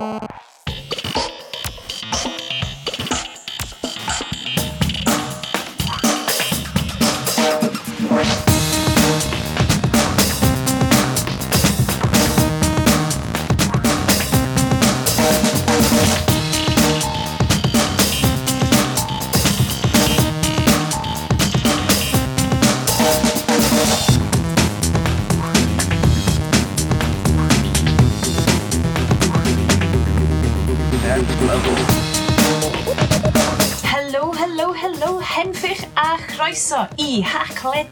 Oh.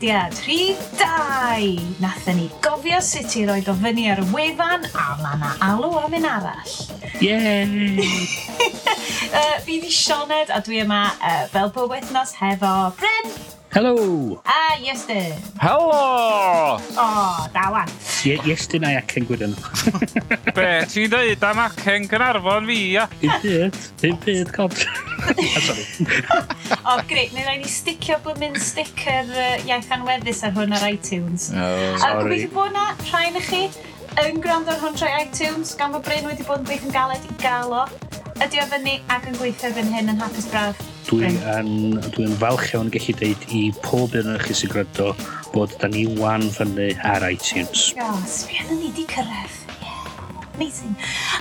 podlediad rhif 2. Nathon ni gofio sut i roed o fyny ar y wefan a ma na alw am un arall. Yay! uh, fi di Sioned a dwi yma uh, fel bob wythnos hefo Bryn Helo! a Iestyn. Helo! O, da wan. Ie, iestyn a'i acen gwydyn. Be, ti'n dweud am acen Gynarfon fi, ia? Un byd, un byd, cob. Ah, o, oh, greit, neu rhaid ni sticio blymyn sticker iaith anweddus ar hwn ar iTunes. Oh, sorry. A gobeithio bod na rhain i chi yn gwrando ar hwn trwy iTunes, gan bod Bryn wedi bod yn gweithio'n galed i gael o ydy o fyny ac yn gweithio fy'n hyn yn hapus braf? Dwi yn, dwi yn falch iawn gallu deud i pob un o'ch chi sy'n gwrando bod da ni wan fyny ar iTunes. Yes, fi ni di cyrraedd. Yeah. Amazing.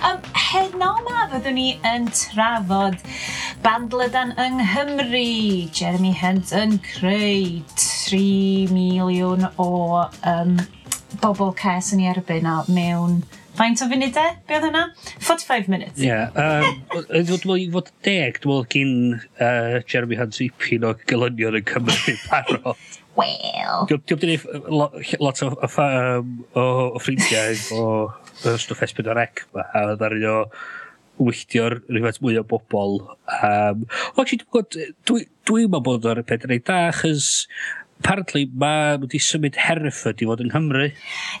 Um, heno ma fyddwn ni yn trafod bandlydan yng Nghymru. Jeremy Hunt yn creu 3 miliwn o um, bobl ces yn ei erbyn o mewn faint o funudau? E? Be oedd hwnna? 45 minutes. Ie. Yeah, um, dwi'n meddwl i fod deg, dwi'n meddwl gyn uh, Jeremy Hans Ipin o gylynion yn Cymru parod. Wel. Dwi'n meddwl lot o, o, o, o ffrindiau o, o stwff S4C ma, a ddarin o wylltio'r rhywbeth mwy o bobl. Um, o, dwi'n gwybod, dwi'n dwi meddwl bod o'r peth yn ei da, chys apparently mae wedi symud Hereford i fod yng Nghymru.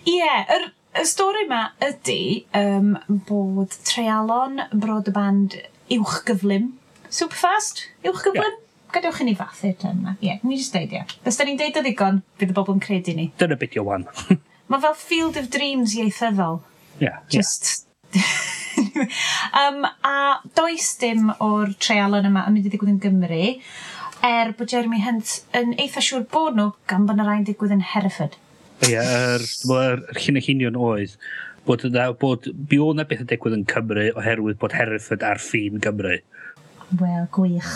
Ie, yeah, yr y stori yma ydy um, bod treialon brod y band uwch gyflym, Superfast? uwch gyflym, yeah. gadewch i ni fathu dyn yma. Ie, yeah, ni jyst deud ie. Yeah. Os da ni'n deud o ddigon, bydd y bobl yn credu ni. Dyna beth yw wan. Mae fel Field of Dreams ieithyddol. Ie, yeah, Just... Yeah. um, a does dim o'r treialon yma yn mynd i ddigwydd yn Gymru, er bod Jeremy Hunt yn eitha siŵr bod nhw gan bod yna rai'n digwydd yn Hereford. Ie, er, yr hyn y hinion oedd bod, yna, bod mi o'n na beth yn digwydd yn Cymru oherwydd bod Hereford ar ffin Gymru. Wel, gwych.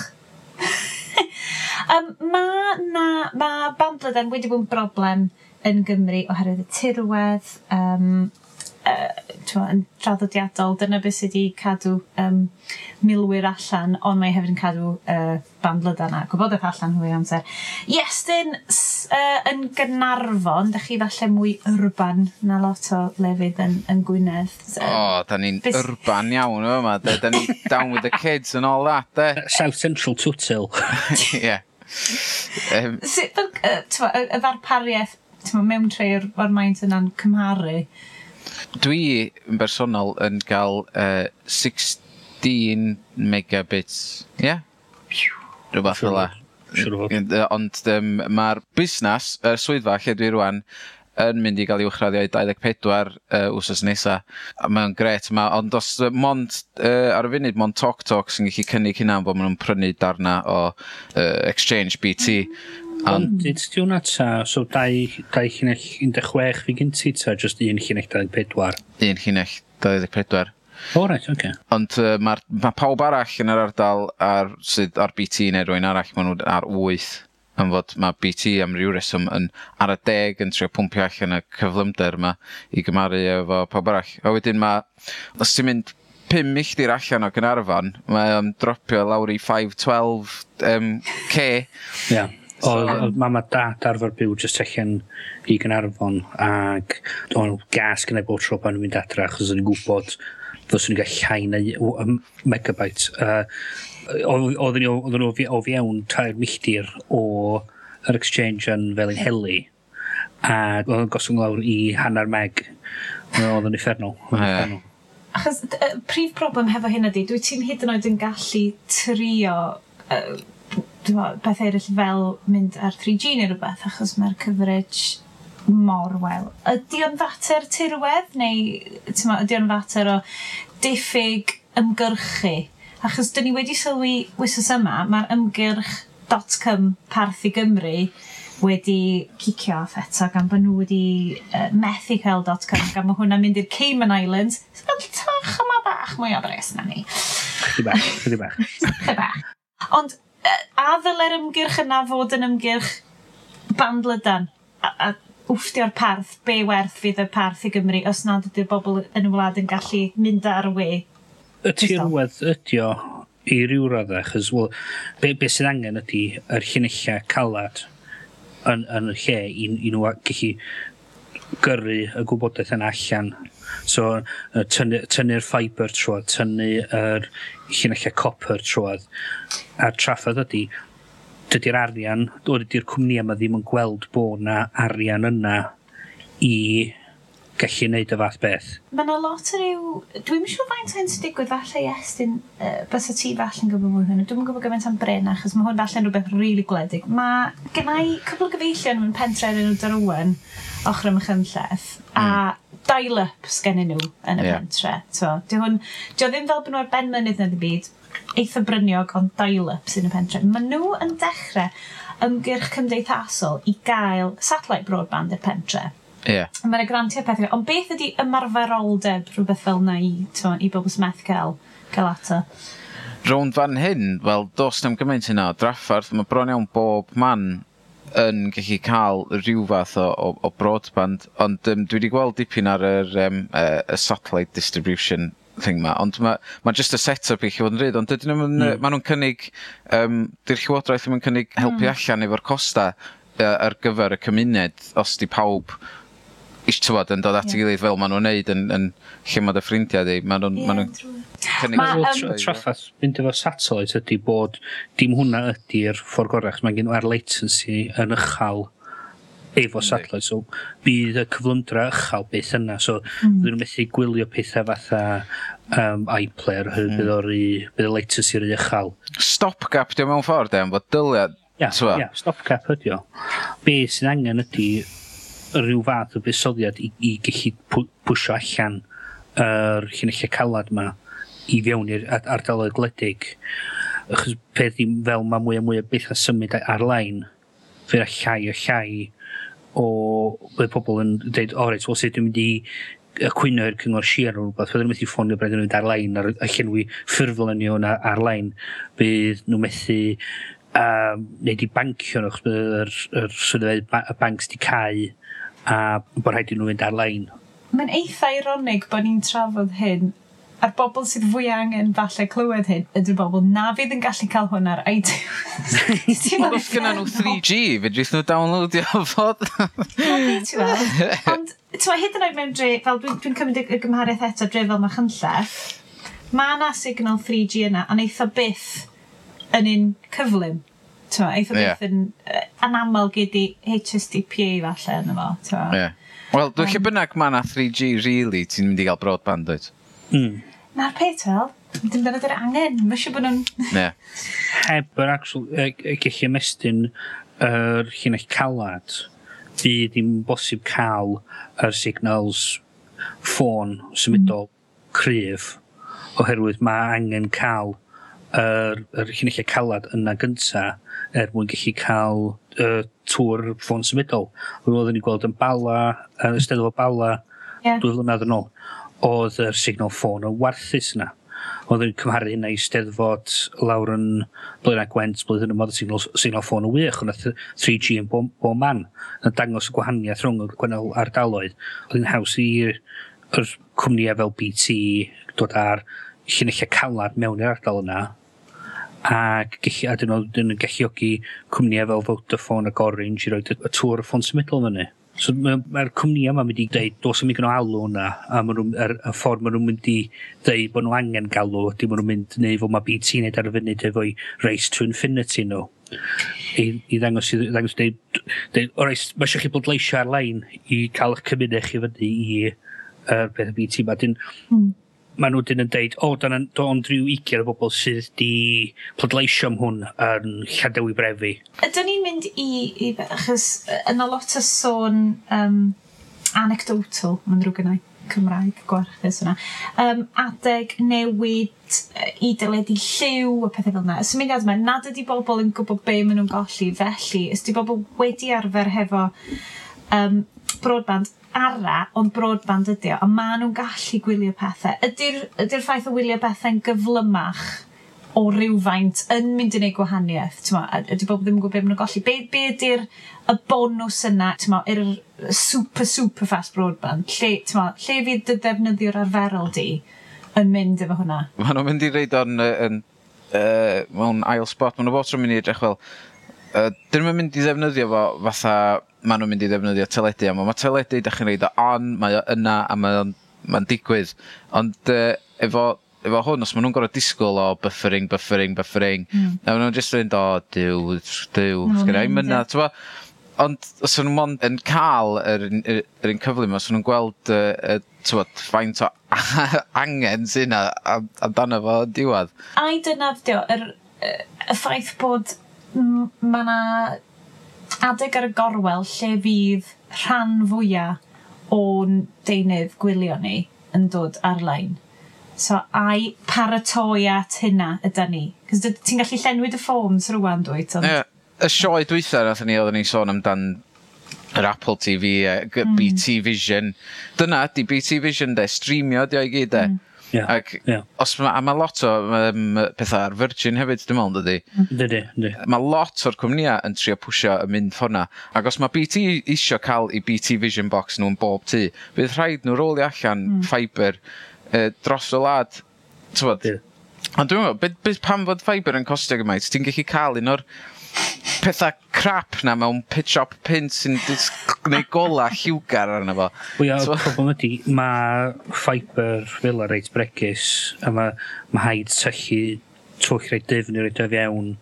um, mae na, ma bandlydan wedi bod yn broblem yn Gymru oherwydd y tirwedd, um, uh, twa, yn traddodiadol, dyna beth sydd wedi cadw um, milwyr allan, ond mae hefyd yn cadw uh, bandlydan a gwybodaeth allan hwy amser. Iestyn uh, yn Gynarfon, da chi falle mwy urban na lot o lefydd yn, yn Gwynedd. So, oh, da ni'n bus... urban iawn yma. Da, da ni down with the kids and all that, de. South Central Tootil. Ie. Um, Sut, so, y uh, ddarpariaeth mewn tre o'r, or maint yna'n cymharu? Dwi yn bersonol yn cael uh, 16 megabits, ie? Yeah? Rhywbeth fel Siwr o fod. Ond um, mae'r busnes, y er swyddfa lle dwi rwan, yn mynd i gael ei wchraddio i 24 uh, wsos nesaf. Mae'n gret yma, ond os uh, mond, uh, ar y funud, mond Talk Talk sy'n gallu cynnig hynna bod maen nhw'n prynu darna o uh, Exchange BT. Ond dyd ti hwnna ta, so dau, dau llinell 16 fi gynti ta, just un llinell 24? Un llinell 24. O, oh, right, oce. Okay. Ond uh, mae ma pawb arall yn yr ardal ar, sydd ar BT neu rwy'n arall, maen nhw ar 8 yn fod mae BT am ryw reswm yn ar y deg yn trio pwmpio allan y cyflymder yma i gymaru efo pawb arall. A wedyn mae, os ti'n mynd 5 milltir allan o Gynarfon, mae o'n dropio lawr i 512 um, K. Ia. Oedd so, mam a dad arfer byw jyst allan i Gynarfon ac o'n gas gyda bod tro pan nhw'n mynd adra achos o'n i'n gwybod ddylswn ni gael llai neu um, megabyte. Uh, oedden nhw o fiewn tair milltir o yr exchange yn fel ein heli a oedd yn gosod lawr i hanner meg oedd yn effernol. Yeah. Achos y prif broblem hefo hyn ydy, dwi ti'n hyd yn oed yn gallu trio uh, beth eraill fel mynd ar 3G neu rhywbeth, achos mae'r coverage mor wel. Ydy o'n fater tirwedd neu ma, ydy o'n fater o diffyg ymgyrchu? Achos dyn ni wedi sylwi wythnos yma, mae'r ymgyrch.com parth i Gymru wedi cicio off eto gan bod nhw wedi uh, methu cael .com gan bod hwnna'n mynd i'r Cayman Islands. Mae'n tach yma bach mwy o bres na ni. Chydi bach, chydi bach. chydi bach. Ond a ddyle'r ymgyrch yna fod yn ymgyrch bandlydan? A, a wfftio'r parth, be werth fydd y parth i Gymru os nad ydy'r bobl yn y wlad yn gallu mynd ar y we. Y tirwedd ydy o i ryw raddau, chys well, be, be sydd angen ydy yr llinellau calad yn, yn y lle i, i nhw gallu gyrru y gwybodaeth yna allan. So, tynnu'r tynnu ffaibr trwad, tynnu'r yr llinellau copr trwad. A traffodd ydy, dydy'r arian, o ydy'r cwmni yma ddim yn gweld bod na arian yna i gallu wneud y fath beth. Mae yna lot o ryw... Dwi'n siŵr faint hyn sy'n digwydd falle i estyn uh, bys y ti falle yn gwybod mwy hwnnw. Dwi'n gwybod gymaint am Bryn achos mae hwn falle yn rhywbeth rili really gwledig. Mae gennau cwbl o gyfeillion yn pentre yn y darwen ochr ym Machynlleth mm. a hmm dial-up sgennyn nhw yn y yeah. pentre. So, di hwn, di o ddim fel bod nhw ar ben mynydd na ddim byd, eitha bryniog ond dial-up sy'n y pentre. Maen nhw yn dechrau ymgyrch cymdeithasol i gael satellite broadband i'r pentre. Yeah. Mae'n y grantiau pethau. Ond beth ydy ymarferoldeb rhywbeth fel na i, to, i bobl smeth cael, cael ato? Rownd fan hyn, wel, dos ddim gymaint hynna. Draffarth, mae bron iawn bob man yn gallu cael rhyw fath o, o, o broadband, ond um, dwi wedi gweld dipyn ar yr um, uh, y satellite distribution thing ma, ond mae ma just y set-up i chi fod yn rhaid, ond dydyn nhw'n mm. ma nhw'n cynnig, um, di'r llywodraeth ddim yn cynnig helpu mm. allan efo'r costa uh, ar gyfer y cymuned, os di pawb tywod, yn dod at yeah. ei gilydd fel maen nhw'n neud yn, yn lle mae dy ffrindiau di. Maen nhw'n... Yeah, ma ma, um, traffath mynd efo satellite ydy bod dim hwnna ydy'r ffordd gorau, mae gen nhw'r latency yn ychal efo satellite, so bydd y cyflymdra ychal beth yna, so mm. nhw'n methu gwylio pethau fatha um, iPlayer, mm. bydd o'r bydd y latency yn uchal. Stopgap, diolch mewn ffordd, am fod dyliad. Ia, yeah, yeah, stopgap ydy o. Be sy'n angen ydy rhyw fath o fusoddiad i, i gallu pwysio allan yr er llunellau calad yma i fewn i'r ardaloedd gledig. Achos peth i fel mae mwy a mwy o beth a symud ar-lein, fydd llai o llai o bydd pobl yn dweud, o reit, wel sut dwi'n mynd i y cwyno i'r cyngor sir o rhywbeth, byddwn nhw'n methu ffonio bryd nhw'n ar-lein, ar, a llenwi ffurflen ni o'n ar-lein, bydd nhw'n methu um, neud i bancio nhw, achos bydd yr, yr, y banks di cael a bod rhaid i nhw fynd ar-lein. Mae'n eitha ironig bod ni'n trafod hyn a'r bobl sydd fwy angen falle clywed hyn ydy'r bobl na fydd yn gallu cael hwn ar iTunes. Os gyda nhw 3G, fe drith nhw downloadio fod. Ond, ti'n hyd yn oed mewn dre, fel dwi'n dwi cymryd y gymhariaeth eto dre fel mae chynllef, mae yna signal 3G yna, a neitha byth yn un cyflym eitha yeah. beth yn uh, anaml gyda HSDPA falle yn efo. Yeah. Wel, dwi'n um, lle bynnag mae na 3G, really, ti'n mynd i gael broadband, dweud? Mm. Na'r peth fel, dim dyna dy'r angen, mae eisiau bod nhw'n... Ne. Heb yr actual, uh, gallu ymestyn yr er llinell calad, fydd ddim bosib cael yr signals ffôn symudol mm. cryf, oherwydd mae angen cael yr, yr llinellau calad yna gynta er mwyn gallu cael uh, tŵr ffôn symudol. Rwy'n oedden ni'n gweld yn bala, yn ystod o bala, yeah. dwy flynedd yn ôl, oedd yr signal ffôn yn warthus yna. Oedd yn cymharu hynna i steddfod lawr yn blaen a Gwent blwyddyn yma oedd y signal, signal ffôn yn wych, ond 3G yn bo, bo man, yn dangos y gwahaniaeth rhwng y gwennol ardaloedd. Oedd yn haws i'r cwmnïau fel BT dod ar llunellau calad mewn i'r ardal yna ac gallu, a dyn nhw'n galluogi cwmnïau fel Vodafone ac Orange i roi y tŵr y ffôn symudol fyny. So mae'r ma cwmnïau yma mynd i dweud, dos yn mynd yn alw hwnna, a ma nhw, er, y ffordd maen nhw'n mynd i dweud bod nhw angen galw, di maen nhw'n mynd, neu fod mae BT wneud ar y funud efo'i Race to Infinity nhw. I, i ddangos, i ddangos, dweud, dweud o reis, mae eisiau chi bodleisio ar-lein i cael eich cymuned chi fyny i yr er, peth BT yma. Dyn, mm maen nhw dyn yn deud, o, oh, do'n do rhyw 20 o bobl sydd di pleidleisio am hwn yn Lladewi Brefi. Ydyn ni'n mynd i, i be, achos yna lot o sôn um, anecdotal, mae'n rhyw gynnau Cymraeg gwarchus yna, um, adeg newid i dyledu lliw a pethau fel yna. Y symudiad yma, nad ydy bobl yn gwybod be maen nhw'n golli, felly, ysdi bobl wedi arfer hefo um, broadband ara, ond broadband ydy o, a maen nhw'n gallu gwylio pethau. Ydy'r ydy ffaith o wylio pethau'n gyflymach o rywfaint yn mynd i wneud gwahaniaeth, ydy bobl ddim yn gwybod beth maen nhw'n golli. Be, be ydy'r y bonus yna, ma, yr super, super fast broadband, lle, ma, lle fydd dy ddefnyddio'r arferol di yn mynd efo hwnna? Maen nhw'n mynd i reid o'n, yn, uh, mewn ail spot, maen nhw'n bod yn mynd i edrych fel, uh, dyn nhw'n mynd i ddefnyddio fo fatha maen nhw'n mynd i ddefnyddio teledu am. Mae teledu, da chi'n reid o on, mae o yna, a mae'n mae digwydd. Ond uh, efo, efo hwn, os maen nhw'n gorau disgwyl o buffering, buffering, buffering, mm. a maen nhw'n jyst fynd, o, oh, diw, diw, no, sgynna i mynna, ti'n Ond os nhw'n mond yn cael yr, yr, yr un cyflym, os nhw'n gweld uh, uh, faint o angen sy'n amdano fo diwedd. Ai dyna fdio, yr, y ffaith bod mae yna adeg ar y gorwel lle fydd rhan fwyaf o'n deunydd gwylio ni yn dod ar-lein. So, a'i paratoi at hynna ydy ni. Cos ti'n gallu llenwi dy ffôns rwan dwyt. Ond... Yeah. Y sioe dwytha nath ni oedden ni sôn amdan yr Apple TV, e, mm. BT Vision. Dyna ydy BT Vision de, streamio di o'i gyd de. Mm Yeah, Ac yeah. Os ma, a mae lot o um, pethau ar Virgin hefyd, dim ond ydy. Dydy, dydy. Mae lot o'r cwmnïau yn trio pwysio y mynd ffona. Ac os mae BT isio cael i BT Vision Box nhw'n bob tu, bydd rhaid nhw rolio allan mm. ffaibr e, dros y lad. Tywod? Yeah. Ond dwi'n meddwl, byd, byd pam fod ffaibr yn costio gymaint, ti'n gallu cael un o'r pethau crap na mewn pitch-up pint sy'n gwneud gola lliwgar arno fo. Wel, so, problem ydy, mae ffaibr fila reit bregus, a mae ma haid tyllu twch reit dyfn i roi dy fewn,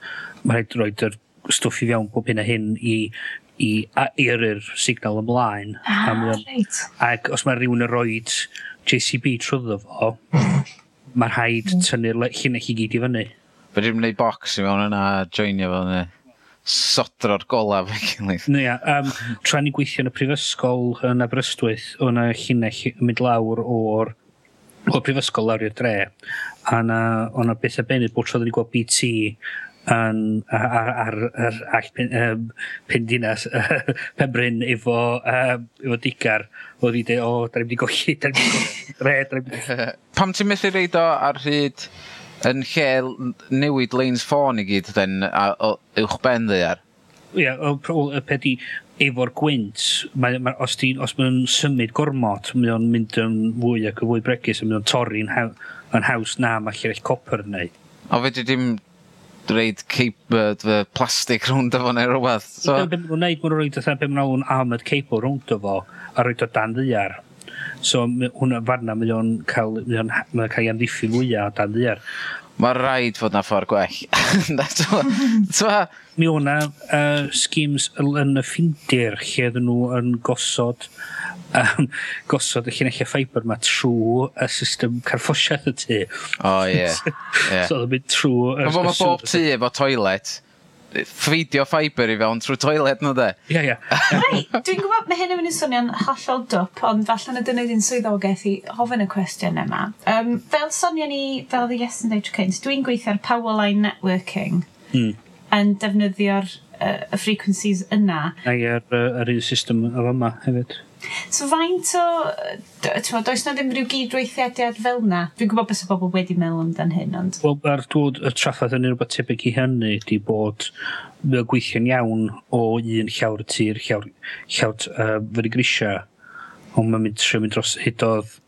mae rhaid roi dy'r stwff i fewn bob hyn a hyn i i eirir signal ymlaen. Ah, right. Ac os mae rhywun yn rhoi JCB trwyddo fo, mae'r rhaid tynnu'r llun eich i gyd i fyny. Fe ddim yn gwneud box i mewn yna a joinio fel yna sodro'r golaf yn gilydd. No, ia, um, tra ni gweithio yn y prifysgol yn Aberystwyth, o'na llinell mynd lawr o'r o'r prifysgol lawr i'r dre, a o'na beth a benydd bod troedd ni gweld BT yn, ar, ar, ar ar pen, um, pen dinas Pembryn efo, um, efo digar oedd i dweud, o, da ni'n mynd i golli, da ni'n mynd i golli, dre, da ni'n mynd i... Pam ti'n methu reid o ar hyd Yn lle newid lanes ffôn i gyd, then, a, o, uwch ben ddeiar. Ie, yeah, y peth i efo'r gwynt, mae, mae, os, di, os mae'n symud gormod, mae o'n mynd yn fwy ac yn fwy bregus, mae o'n torri'n haw, haws na mae lleill copper yn neud. O fe di dim reid cable, fy plastig rownd efo neu rhywbeth. So... Dyna beth mae'n gwneud, mae'n rhoi dda beth mae'n alw'n armoured cable rownd efo, a rhoi o dan ddiar. So hwnna farna, mae o'n cael, mae o'n cael ei amddiffyn fwyaf o dan ddiar. Mae rhaid fod na ffordd gwell. Mi o'na uh, schemes yn y ffindir lle ydyn nhw yn gosod um, gosod y llunellau ffaibr yma trwy y system carffosiaeth y tŷ. O, ie. so oedd yn mynd trwy... Mae bob tŷ efo toilet ffeidio ffaibr i fewn trwy toilet nhw, de? Ie, ie. Rei, dwi'n gwybod, mae hyn yn mynd i swnio'n hollol dwp, ond falle na dyna i'n swyddogaeth i hofyn y cwestiwn yma. Um, fel sonio ni, fel ddi yes yn dweud cynt, dwi'n gweithio ar Powerline Networking mm. yn defnyddio'r uh, y frequencies yna. A'i yr, yr un system o yma hefyd. So faint o, ti'n does na ddim rhyw gydweithiadiad fel na? Dwi'n gwybod beth y bobl wedi meddwl amdan hyn, ond... Wel, ar dod y traffaeth yn rhywbeth tebyg i hynny, di bod mae'n gweithio'n iawn o un llawr y tir, llawr, llawr uh, fyny grisia, ond mae'n mynd trwy mynd dros hydodd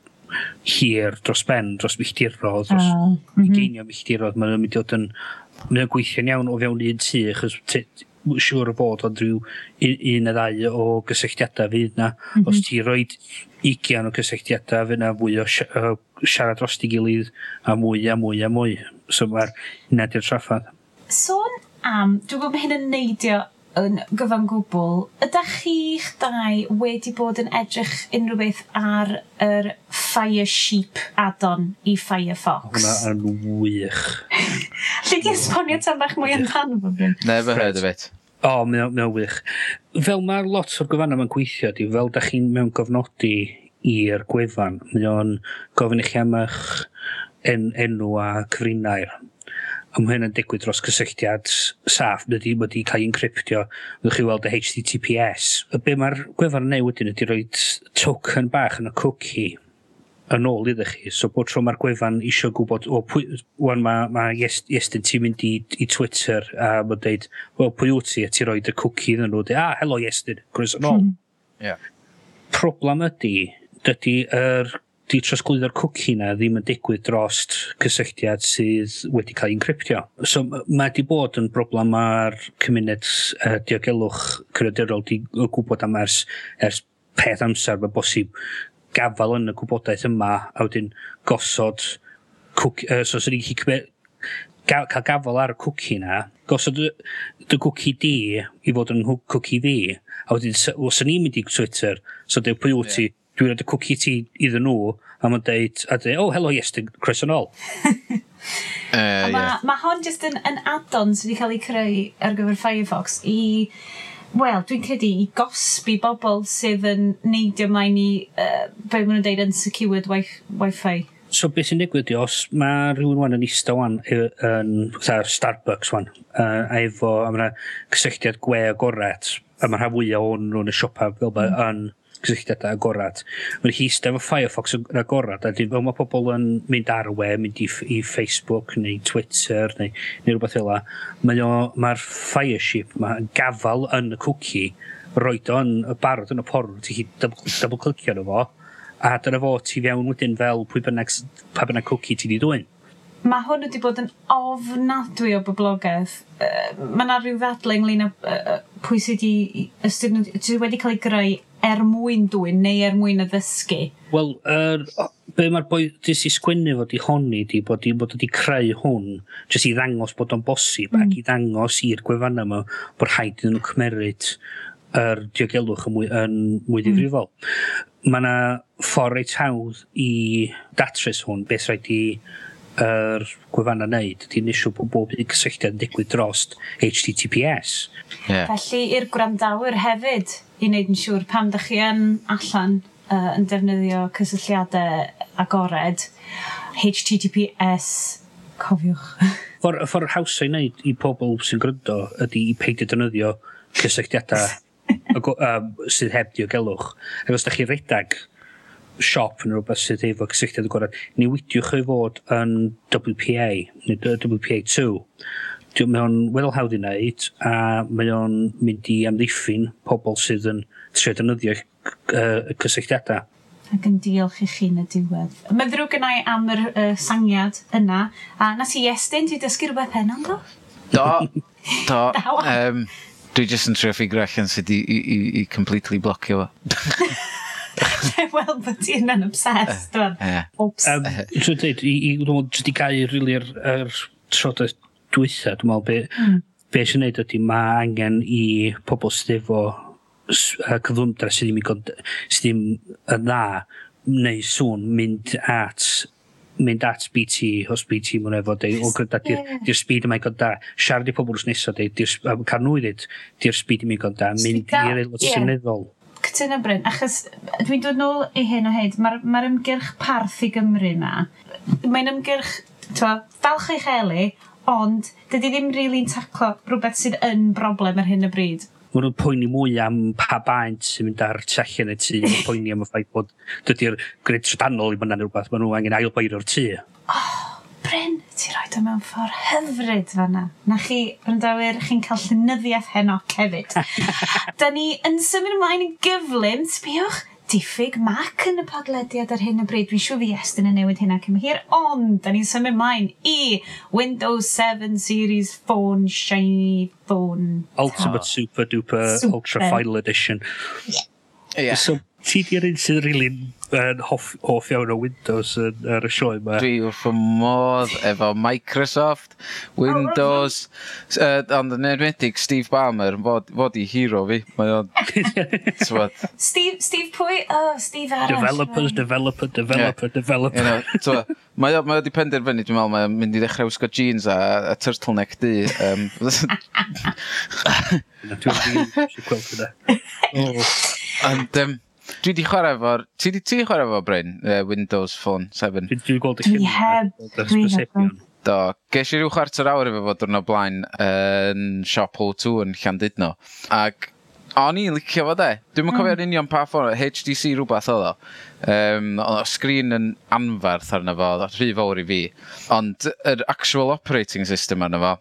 hir, dros ben, dros milltirodd, dros ah, uh, mm -hmm. geinio milltirodd, mae'n mynd i fod yn... Mae'n gweithio'n iawn o fewn un tu, achos siŵr o bod ond rhyw un neu ddau o gysylltiadau fydd na. Mm -hmm. Os ti roed 20 o gysylltiadau fydd na fwy o siarad dros ti gilydd a mwy a mwy a mwy. So mae'r nad i'r traffadd. Sôn am, dwi'n gwybod mae hyn yn neidio yn gyfan gwbl, ydych chi'ch dau wedi bod yn edrych unrhyw beth ar yr Fire Sheep add-on i Firefox? Hwna yn wych. Lle di esbonio tan bach mwy amdano fo? Never heard of it. O, oh, mae'n mae wych. Fel mae'r lot o'r gofannau mae'n gweithio, di, fel da chi'n mewn gofnodi i'r gwefan, mae o'n gofyn i chi am eich en, enw a cyfrinair a mae hyn yn digwydd dros cysylltiad saff, nid wedi cael ei encryptio, fyddwch chi weld y HTTPS. Y be mae'r gwefan yn neud wedyn ydy rhoi token bach yn y cookie yn ôl iddo chi. So bod tro mae'r gwefan eisiau gwybod, o, pwy, wan mae ma Iestyn ti'n mynd i, i Twitter a mae'n dweud, wel, pwy wyt ti? A ti roed y cwci iddyn nhw, dweud, ah, helo Iestyn, gwrs yn ôl. Yeah. Hmm. Problem ydy, dydy yr er di trosglwyddo'r cwci na ddim yn digwydd drost cysylltiad sydd wedi cael ei encryptio. So mae di bod yn broblem ar cymuned uh, diogelwch cyrraedurol di gwybod am ers, ers peth amser mae bosib gafel yn y gwybodaeth yma a wedyn gosod cwc, uh, so sy'n ni'n gallu ga, cael gafel ar y cwci na, gosod y, dy cwci di i fod yn cwci fi, a wedyn, os o'n i'n mynd i Twitter, so dew pwy wyt ti, yeah dwi'n rhaid y cwci ti iddyn nhw, a mae'n deud, a dweud, oh, hello, yes, croes yn ôl. uh, ma, yeah. ma hon jyst yn, yn add-on sydd wedi cael ei creu ar gyfer Firefox i, wel, dwi'n credu i gosbi bobl sydd yn neidio mlaen i, uh, be maen nhw'n deud, unsecured Wi-Fi. So beth sy'n digwydd di, os mae rhywun wan yn eista wan e, yn Starbucks wan, uh, a efo, a mae'n cysylltiad gwe agored, a mae'n rhan fwyaf o'n nhw'n y siopa fel mm. yn cysylltiadau agorad. Mae'n hi eistedd efo Firefox yn agorad, a dyn fel mae pobl yn mynd ar y we, mynd i, i Facebook neu Twitter neu, neu rhywbeth fel mae'r mae Fireship mae'n gafal yn y cookie, roed o'n barod yn y porn, ti'n hi double-clicio double fo, a dyna fo ti fewn wedyn fel pwy bynnag, pa bynnag cookie ti di dwy'n. Mae hwn wedi bod yn ofnadwy o boblogaeth. Uh, mae yna rhyw ddadlau ynglyn â uh, pwy sydd wedi, sydd wedi cael ei greu er mwyn dwy'n neu er mwyn y ddysgu? Wel, er, be mae'r boi jyst i sgwynnu fod i honni di bod i bod wedi creu hwn jyst i ddangos bod o'n bosib mm. ac i ddangos i'r gwefan yma bod rhaid iddyn nhw cymeryd yr diogelwch yn mwy, yn mwy mm. ddifrifol. Mm. Mae yna ffordd reit hawdd i datrys hwn, beth rhaid i yr gwefan gwefanna wneud ydy nisio bod bob un cysylltiad yn digwydd drost HTTPS. Yeah. Felly i'r gwrandawyr hefyd i wneud yn siŵr pam ydych chi yn allan uh, yn defnyddio cysylltiadau agored HTTPS cofiwch. Ffordd ffor hawsa i wneud i pobl sy'n gryndo ydy i peidio defnyddio cysylltiadau um, sydd heb diogelwch. Ac os da chi redag siop yn rhywbeth sydd efo cysylltiad agorad, newidiwch ei fod yn WPA, neu WPA2. Mae o'n weddol hawdd i wneud, a mae o'n mynd i amddiffyn pobl sydd yn trio defnyddio y cysylltiadau. Ac yn diolch i chi yn y diwedd. Mae ddrwg gynnau am yr uh, sangiad yna, a nas i estyn, ti dysgu rhywbeth heno, do? Do, do. um, dwi jyst yn trio ffigur allan sydd i, i, i, i completely blocio fo. Wel, bod ti'n yn obsessed. Obsessed. Dwi'n dweud, i ddod wedi gael rili ar trodaeth dwytha, dwi'n meddwl, be, mm. be eisiau gwneud ydy, mae angen i pobl sydd efo cyflwmdra sydd ddim yn ddim yn dda neu sŵn mynd at mynd at BT os BT mwyn efo dweud o gyda di'r speed yma i gonda siarad i pobl wrth nesaf dweud di'r car nhw i dweud di'r speed yma i gonda mynd i'r aelod yeah. seneddol shocked yn y bryn, achos dwi'n dod nôl i hyn o hyd, mae'r ma, r, ma r ymgyrch parth i Gymru yma, mae'n ymgyrch, twa, falch eich eli, ond dydy ddim rili'n really taclo rhywbeth sydd yn broblem ar hyn o bryd Mae nhw'n poeni mwy am pa baint sy'n mynd ar tu y tŷ, Mae'n poeni am y ffaith bod dydy'r gwneud trydanol i bod rhywbeth, Mae nhw angen ailboirio'r tŷ. Oh, Bryn, ti roi o mewn ffordd hyfryd fanna. Na chi, ryndawyr, chi'n cael llynyddiaeth heno hefyd. da ni yn symud ymlaen yn gyflym, sbiwch, diffyg mac yn y podlediad ar hyn o bryd. Dwi'n siŵr fi estyn yn newid hynna cymhir, ond da ni'n symud ymlaen i Windows 7 Series Phone Shiny Phone. Ultimate. Ah. Super Duper Super. Ultra Final Edition. Yeah. Yeah. So, ti di'r un sydd rili'n yn hoff, hoff iawn o Windows yn, ar y sioe yma. Dwi wrth fy modd efo Microsoft, Windows, uh, ond yn enwedig Steve Ballmer fod, fod i hero fi. Mae o'n... Steve, Steve pwy? Oh, Steve Arall. Developers, developer, developer, yeah. developer. You know, mae o di penderfynu, dwi'n meddwl, mae o'n mynd i ddechrau wisgo jeans a, a turtleneck di. Um, Dwi'n gweld hynna. Ond, um, Dwi di chwarae efo'r... Ti di, ti di chwarae efo Bryn, uh, Windows Phone 7? Dwi wedi gweld y cyn... Dwi heb. Dwi heb. Do, ges i rhyw chwarter awr efo fod yn o blaen yn siop O2 yn Llandudno. Ac o'n i'n licio fo de. Dwi'n mm. cofio'r union pa ffordd, HDC rhywbeth oedd o. Um, oedd sgrin yn anferth arno fo, oedd rhy fawr i fi. Ond yr actual operating system arno fo,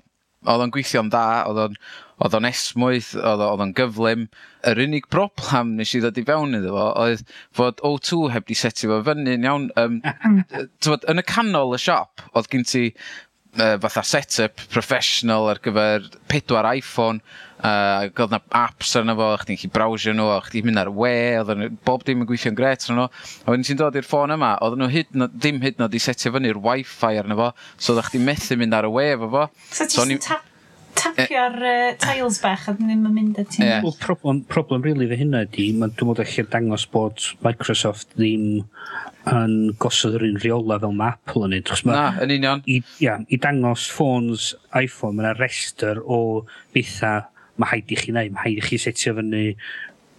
oedd o'n gweithio'n dda, oedd o'n oedd o'n esmwyth, oedd o'n gyflym. Yr unig broblem nes i ddod i fewn iddo fo oedd fod O2 heb di setio fo fyny'n iawn. Um, tywod, yn y canol y siop, oedd gen ti uh, fatha setup professional ar gyfer pedwar iPhone uh, ac oedd na apps arno fo, chdi'n chi browsio nhw, a chdi'n mynd ar we, oedd bob dim yn gweithio'n gret arno nhw. A wedyn ti'n dod i'r ffôn yma, oedd nhw hyd na, ddim hyd na di setio fyny'r wifi arno fo, so oedd chdi'n methu mynd ar y we efo fo. So, so ti'n tap tapio'r eh. uh, tiles bach a ddim yn mynd at hyn. Yeah. Well, problem, problem really fe hynna di, mae'n dwi'n meddwl eich dangos bod Microsoft ddim yn gosod yr un reola fel mae Apple yn neud. Na, yn union. I, ia, I dangos ffôns iPhone, mae'n rester o bethau mae haid i chi wneud, mae haid i chi setio fyny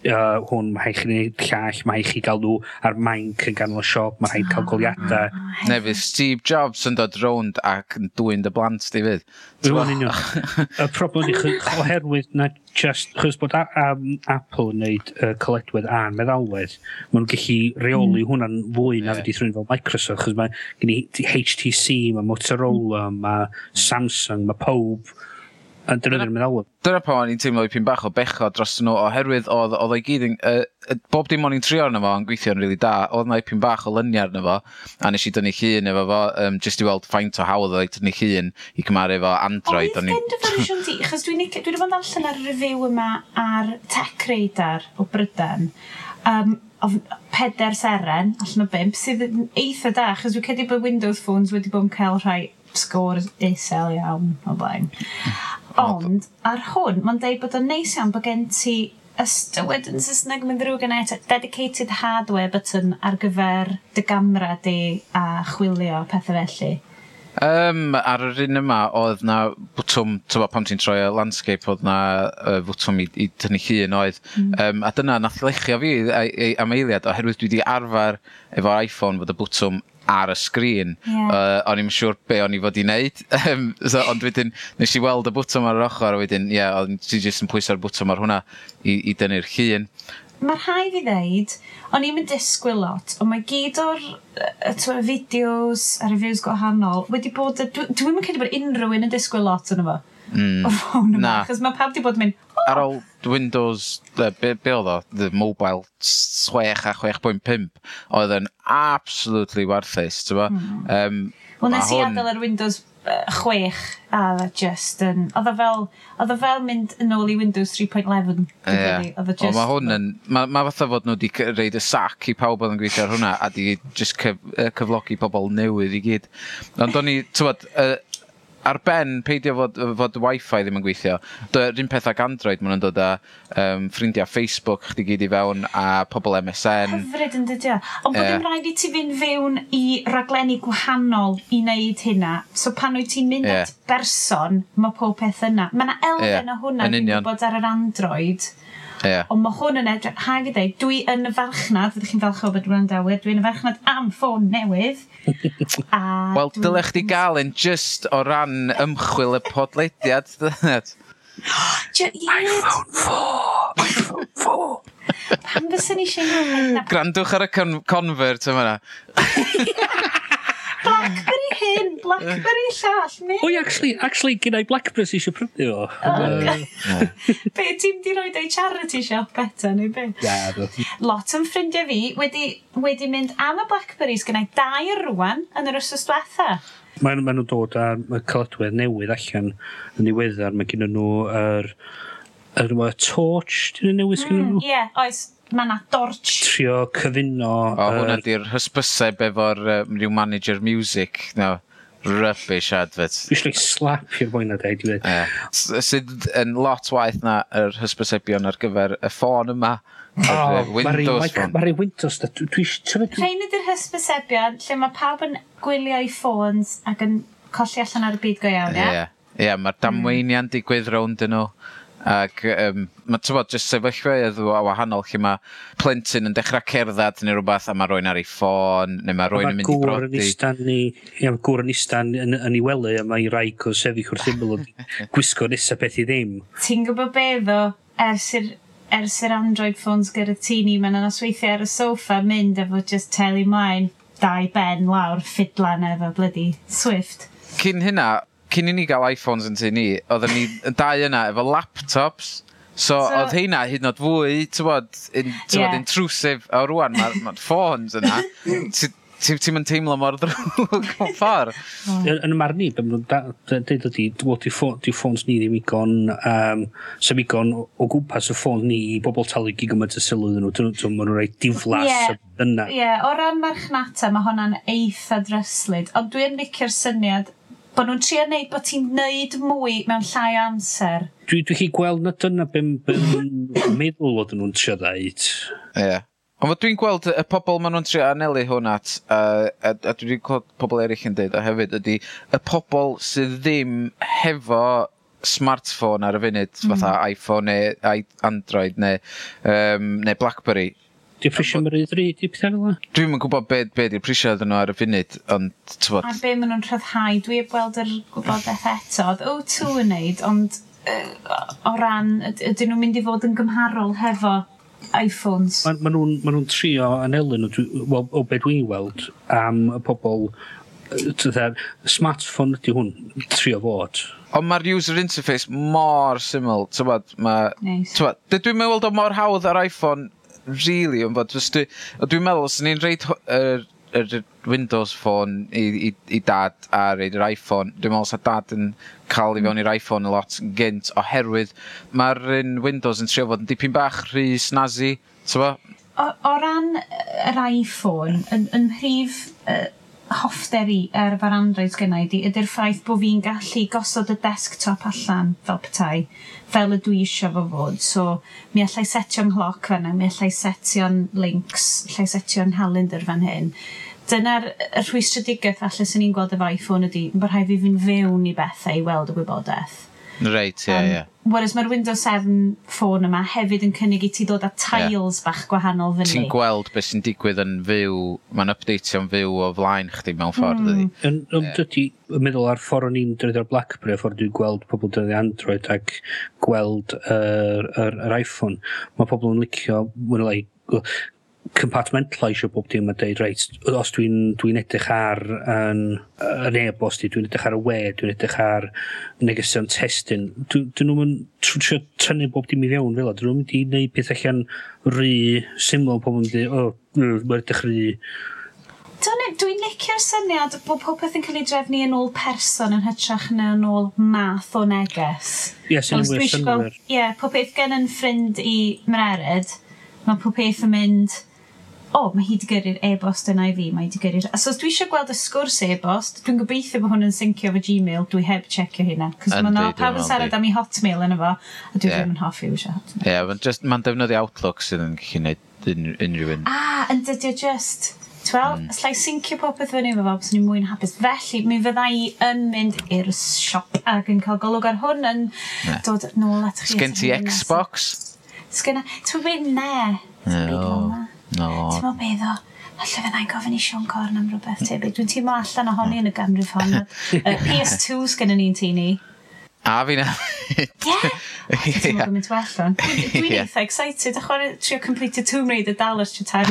uh, hwn, mae rhaid chi wneud llall, mae rhaid chi gael nhw ar mainc yn ganol y siop, mae rhaid cael ah, goliadau. Neu fydd Steve Jobs yn dod rownd ac yn dwy'n dy blant di fydd. Rwy'n union. y problem ni, oherwydd na just, chos bod um, Apple yn neud uh, coledwedd a'n meddalwedd, maen nhw'n gallu reoli mm. hwnna'n fwy na yeah. fydd thrwy'n fel Microsoft, chos mae gen i HTC, mae Motorola, mae mm. Samsung, mae pob yn defnyddio'r meddalwedd. Dyna pa o'n i'n teimlo i pyn bach o becho dros nhw oherwydd oedd, oedd o'i gyd yn... Uh, bob dim o'n i'n trio arno fo yn gweithio'n rili really da, oedd na i pyn bach o lyniau arno fo, a nes i dynnu llun efo fo, um, jyst i weld faint o hawdd oedd dynnu llun i cymaru efo Android. Oedd gen dy fersiwn ti, achos dwi'n dwi fod allan ar review yma ar Tech Radar o Brydain, um, o peder seren allan o bimp, sydd yn eitha da, achos dwi'n cedi bod Windows phones wedi bod yn cael rhai sgôr isel iawn o blaen. Ond, ar hwn, mae'n deud bod o'n neis iawn bod gen ti ystywed yn Saesneg mynd ddrwg yn eto, dedicated hardware button ar gyfer dy gamra di a chwilio pethau felly. Um, ar yr un yma, oedd na bwtwm, tywa, pam ti'n troi y landscape, oedd na uh, bwtwm i, i tynnu llun oedd. Mm. Um, a dyna nath lechio fi am eiliad, oherwydd dwi wedi arfer efo iPhone fod y bwtwm ar y sgrin. Yeah. Uh, o'n i'n siŵr be o'n i fod i wneud. so, ond wedyn, nes i weld y bwtwm ar yr ochr, a wedyn, ie, yeah, o'n i jyst yn pwyso'r bwtwm ar hwnna i, i dynnu'r llun. Mae'r rhai fi ddeud, o'n i'n mynd disgwyl lot, ond mae gyd o'r y fideos a reviews gwahanol wedi bod... Dwi'n dwi mynd credu bod unrhyw un yn disgwyl lot yn efo. Mm. O ffôn yma, Na. Chos mae pawb wedi bod yn mynd, ar ôl Windows, the, be, be oedd o, the mobile 6 a 6.5, oedd yn absolutely warthus, ti'n mm. um, Wel, nes i hwn... adael ar Windows 6 a dda just yn... Oedd o fel, oedd o fel mynd yn ôl i Windows 3.11. Yeah. Oedd o just... Mae hwn yn... Mae ma fatha fod nhw wedi reid y sac i pawb oedd yn gweithio ar hwnna a di just cyf, cyflogi pobl newydd i gyd. Ond o'n i, tywed, uh, ar ben peidio fod, fod wifi ddim yn gweithio. Yr un peth ag Android, maen nhw'n dod â um, ffrindiau Facebook, chdi gyd i fewn, a pobl MSN. Hyfryd yn dydio. Ond bod yn rhaid i ti fynd fewn i raglenni gwahanol i wneud hynna. So pan wyt ti'n mynd yeah. at berson, mae pob peth yna. Mae yna elfen yeah. o hwnna yn bod ar yr Android. Yeah. Ond mae hwn yn edrych, hag i ddeud, dwi yn y farchnad, fyddwch chi'n falch o bod rwy'n dawyr, dwi yn y farchnad am ffôn newydd. Wel, dylech chi gael yn just o ran ymchwil y podlediad, dyned. iPhone 4! iPhone 4! Pam fysyn ni eisiau gael Grandwch ar y con convert yma na. Blackberry! Blackberry llall, ne? O, actually, actually, gen i Blackberry sy'n eisiau prynu fo. Be, ti'n di roed ei charity shop eto, neu be? Na, Lot yn ffrindiau fi wedi, wedi mynd am y Blackberries, gen i dair rwan yn yr ysos diwetha. Mae ma nhw'n dod â'r cylodwedd newydd allan yn ddiweddar. Mae gen nhw yr... Er, er, torch, dyn nhw'n newydd gen nhw? Mm, ie, yeah, oes mae yna dorch. Trio cyfuno... O, hwnna er... di'r hysbyseb efo'r um, ryw manager music. No rubbish advert. Dwi'n eisiau slap i'r mwyn na dweud. Uh, sydd yn lot waith na yr hysbysebion ar gyfer y ffôn yma. Oh, Windows phone. Mae'r Windows da. Rhain ydy'r hysbysebion lle mae pawb yn gwylio i ffôns ac yn colli allan ar y byd go iawn, ie? Ie, yeah. yeah, mae'r damweinia'n digwydd rownd yn nhw. Ac um, mae tywod, jyst sefyllfeudd a wahanol lle mae plentyn yn dechrau cerdded neu rhywbeth a mae rwy'n ar ei ffôn neu mae rwy'n yn mynd i brodi. Mae istan ni, ia, mae gŵr yn istan yn, yn ei wely a mae rai co sefyll wrth ymwyl o gwisgo nesaf beth i ddim. Ti'n gwybod be ddo, ers i'r ers i'r Android phones gyda ti ni, mae'n anosweithio ar y sofa mynd efo just teli mlaen, dau ben lawr, ffidlan efo bloody Swift. Cyn hynna, cyn i ni gael iPhones yn tu ni, oedden ni dau yna efo laptops. So, so oedd heina hyd yn oed fwy, ti'n bod, in, yeah. intrusive. A rwan, mae'r ma ffôns yna, ti'n ti teimlo mor ddrwg o ffordd. Mm. Yn y marn i, beth nhw'n dweud ydi, dyw ffôns ni ddim igon, um, sef igon o gwmpas y ffôn ni i bobl talu gigymant y sylw iddyn nhw. Dyn nhw'n rhoi diflas yeah. yna. Ie, yeah. o ran marchnata, mae hwnna'n eitha dryslyd. Ond dwi'n licio'r syniad bod nhw'n trio neud bod ti'n neud mwy mewn llai amser. Dwi, dwi chi gweld na dyna bym, bym meddwl oedd nhw'n trio ddeud. Ie. Yeah. Ond dwi'n gweld y pobl maen nhw'n trio anelu hwn at, a, a, a dwi'n gweld pobl eraill yn dweud, o hefyd, ydy y pobl sydd ddim hefo smartphone ar y funud, mm. fatha iPhone neu Android neu, um, neu Blackberry, Di prisio mae'r i ddri, di pethau fel yna? Dwi'n yn gwybod be, be di'r prisio ddyn nhw ar y funud, ond tywod... A be maen nhw'n rhyddhau, dwi heb weld yr gwybodaeth eto. Oedd O2 yn neud, ond uh, o ran, ydyn nhw'n mynd i fod yn gymharol hefo iPhones? Maen ma nhw'n ma nhw trio anelu nhw, well, o be dwi'n weld, am y pobl Tydder, smartphone ydy hwn trio fod. Ond mae'r user interface mor syml, tywad, mae... Nice. Tywad, dwi'n meddwl o mor hawdd ar iPhone really, yn bod, dwi'n dwi meddwl, os ni'n reid yr, er, er Windows Phone i, i, i dad a reid yr iPhone, dwi'n meddwl sa dad yn cael i fewn i'r iPhone a lot gynt, oherwydd mae'r un Windows yn trio fod yn dipyn bach rhy snazzy, ti'n o, o ran yr iPhone, yn, yn rhif uh, hoffter i ar er yr Android gynnau di ydy'r ffaith bod fi'n gallu gosod y desktop allan fel petai, fel y dwi eisiau fo fod. So, mi allai setio'n nghlog fan mi allai setio'n links, allai setio'n calendar fan hyn. Dyna'r rhwystredigaeth falle sy'n ni'n gweld efo iPhone ydy, mae'n rhaid fi fynd fewn i bethau i weld y wybodaeth. Reit, ie, um, ie. Whereas mae'r Windows 7 ffôn yma hefyd yn cynnig i ti ddod â tiles yeah. bach gwahanol fyny. Ti'n gweld beth sy'n digwydd yn fyw, mae'n updateio'n fyw o flaen chdi mewn ffordd mm. ydi. Yn yeah. dydy, yn meddwl ar ffordd o'n i'n dweud ar Blackberry, a ffordd dwi'n gweld pobl dweud Android ac gweld yr, uh, yr, yr iPhone, mae pobl yn licio, mwyn lai, compartmentalisio bob dim a deud, reit, os dwi'n dwi, edrych ar yn, yn e-bost i, dwi'n edrych ar y we, dwi'n edrych ar negesion testyn, dyn nhw'n trio tynnu bob dim i fewn fel o, dyn nhw'n mynd i wneud peth allan rhy syml, pobl yn dweud, o, oh, mae'n edrych rhy... Dwi'n licio'r syniad bod popeth yn cael ei drefnu yn ôl person yn hytrach na yn ôl math o neges. Ie, yes, sy'n wyth synwyr. Ie, popeth gen yn ffrind i mrerid, mae popeth yn mynd o, oh, mae hi wedi gyrru'r e-bost yna i fi, mae hi wedi gyrru'r... So, os dwi eisiau gweld y sgwrs e-bost, dwi'n gobeithio bod hwn yn syncio fo Gmail, dwi heb checio hynna. Cos mae yna pawb yn sarad am ei hotmail yna fo, a dwi yeah. ddim yn hoffi eisiau hotmail. Ie, yeah, mae'n just, mae'n defnyddio Outlook sydd yn gallu gwneud unrhyw un. Ah, yn dydio just... Wel, mm. slai syncio popeth fyny efo fo, bys ni'n mwy'n hapus. Felly, mi fydda i yn mynd i'r siop ac yn cael golwg ar hwn yn ne. dod nôl at chi. Sgen ti Xbox? Sgen ti... Ti'n ne? Ti'n meddwl beth o? Alla fe gofyn i Sean Corn am rhywbeth tebyg. Dwi'n teimlo allan ohoni yn y ganrif hon. Uh, PS2's gen i ni'n tini. A fi na. Ie? Dwi'n mynd well o'n. Dwi'n yeah. eitha excited. Achor trio completed Tomb Raider dal ys tri tair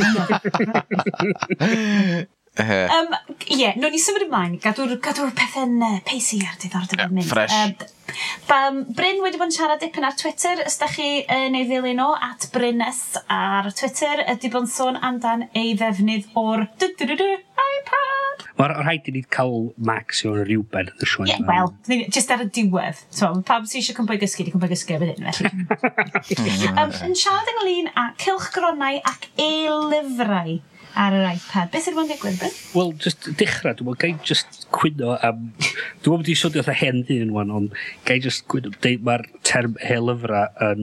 Uh um, Ie, yeah, no ni symud ymlaen, gadw'r gadw pethau'n uh, peisi ar diddordeb yn yeah, mynd. Fresh. Um, bam, Bryn wedi bod yn siarad dipyn ar Twitter, os chi yn ei ddilyn o, at Brynes ar Twitter, ydy bod yn sôn amdan ei ddefnydd o'r du -du -du -du iPad. Mae'r rhaid i ni cael Max i o'r rhywbeth yn y sioe. Ie, wel, just ar y diwedd. So, pam sy'n eisiau cymryd gysgu, di cymryd gysgu efo hyn, felly. um, yn siarad ynglyn â cilchgronau ac e-lyfrau ar yr iPad. Beth sydd wedi'n digwydd, Bryn? Wel, just dechrau, dwi'n meddwl, gai just cwyno am... Dwi'n meddwl wedi sodio fatha hen ddyn wan, ond gai just cwyno, mae'r term helyfra yn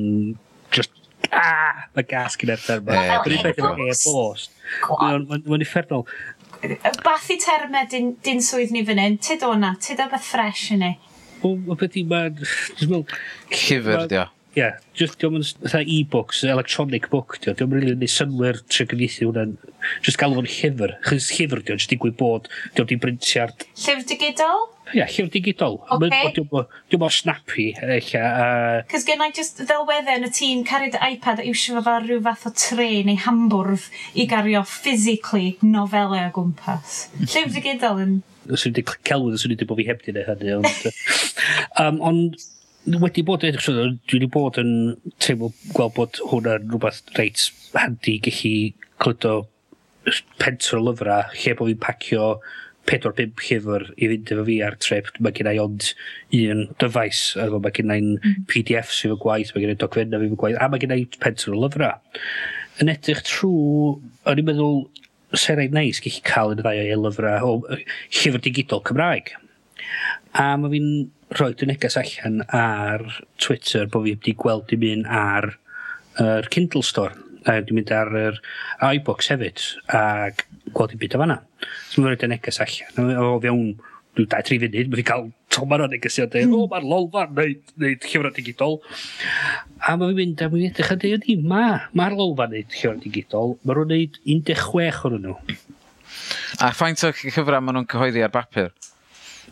just... Ah, mae gas gyda'r term. Mae'n rhywbeth efo e-bost. Mae'n effernol. Bath i termau dyn, dyn swydd ni fan hyn. Tyd o'na, tyd o beth ffres i ni. Wel, beth i mae'n... Llyfr, dio ie, yeah, just diolch yn fatha e-books, electronic book, diolch, diolch yn rili really synwyr trio gyfeithi hwnna'n, just galw fo'n llyfr, chys llyfr diolch, just digwydd bod, diolch di brintiart. Llyfr digidol? Ie, yeah, llyfr digidol. Okay. Diolch mor snappy, eich a... Cys i just ddelweddau yn y tîm cario dy iPad a iwsio fo fel rhyw fath o tre neu hambwrdd i gario physically nofelau o gwmpas. Llyfr digidol yn... Os wedi celwydd, os wedi bod fi heb di hynny, ond... um, ond wedi bod edrych, so, dwi wedi bod yn teimlo gweld bod hwnna'n rhywbeth reit handi gallu clydo pentr o lyfrau lle bod fi'n pacio 4-5 llyfr i fynd efo fi ar trip. Mae gen i ond un dyfais, mae gen i'n. Mm. PDF sydd fy gwaith, mae gen i dogfenna fi fy gwaith, a mae gen i pentr o lyfrau. Yn edrych trwy, o'n i'n meddwl, sy'n rhaid neis gallu cael yn y ddau o lyfrau, o llyfr digidol Cymraeg. A mae fi'n rhoi dy neges allan ar Twitter bod fi wedi gweld dim un ar yr er Kindle Store a dwi'n mynd ar yr iBooks hefyd a gweld i byd o fanna. So mae'n rhaid yn neges allan. O fewn, dwi'n dau tri funud, mae fi cael tomar o negesiadau, o mae'r lolfan neud, neud llyfrau digidol. A mae fi'n mynd a mae'n edrych a dweud, ydy, ma, mae'r lolfan neud llyfrau digidol, mae nhw'n neud 16 o'n nhw. A ffaint o llyfrau maen nhw'n cyhoeddi ar bapur?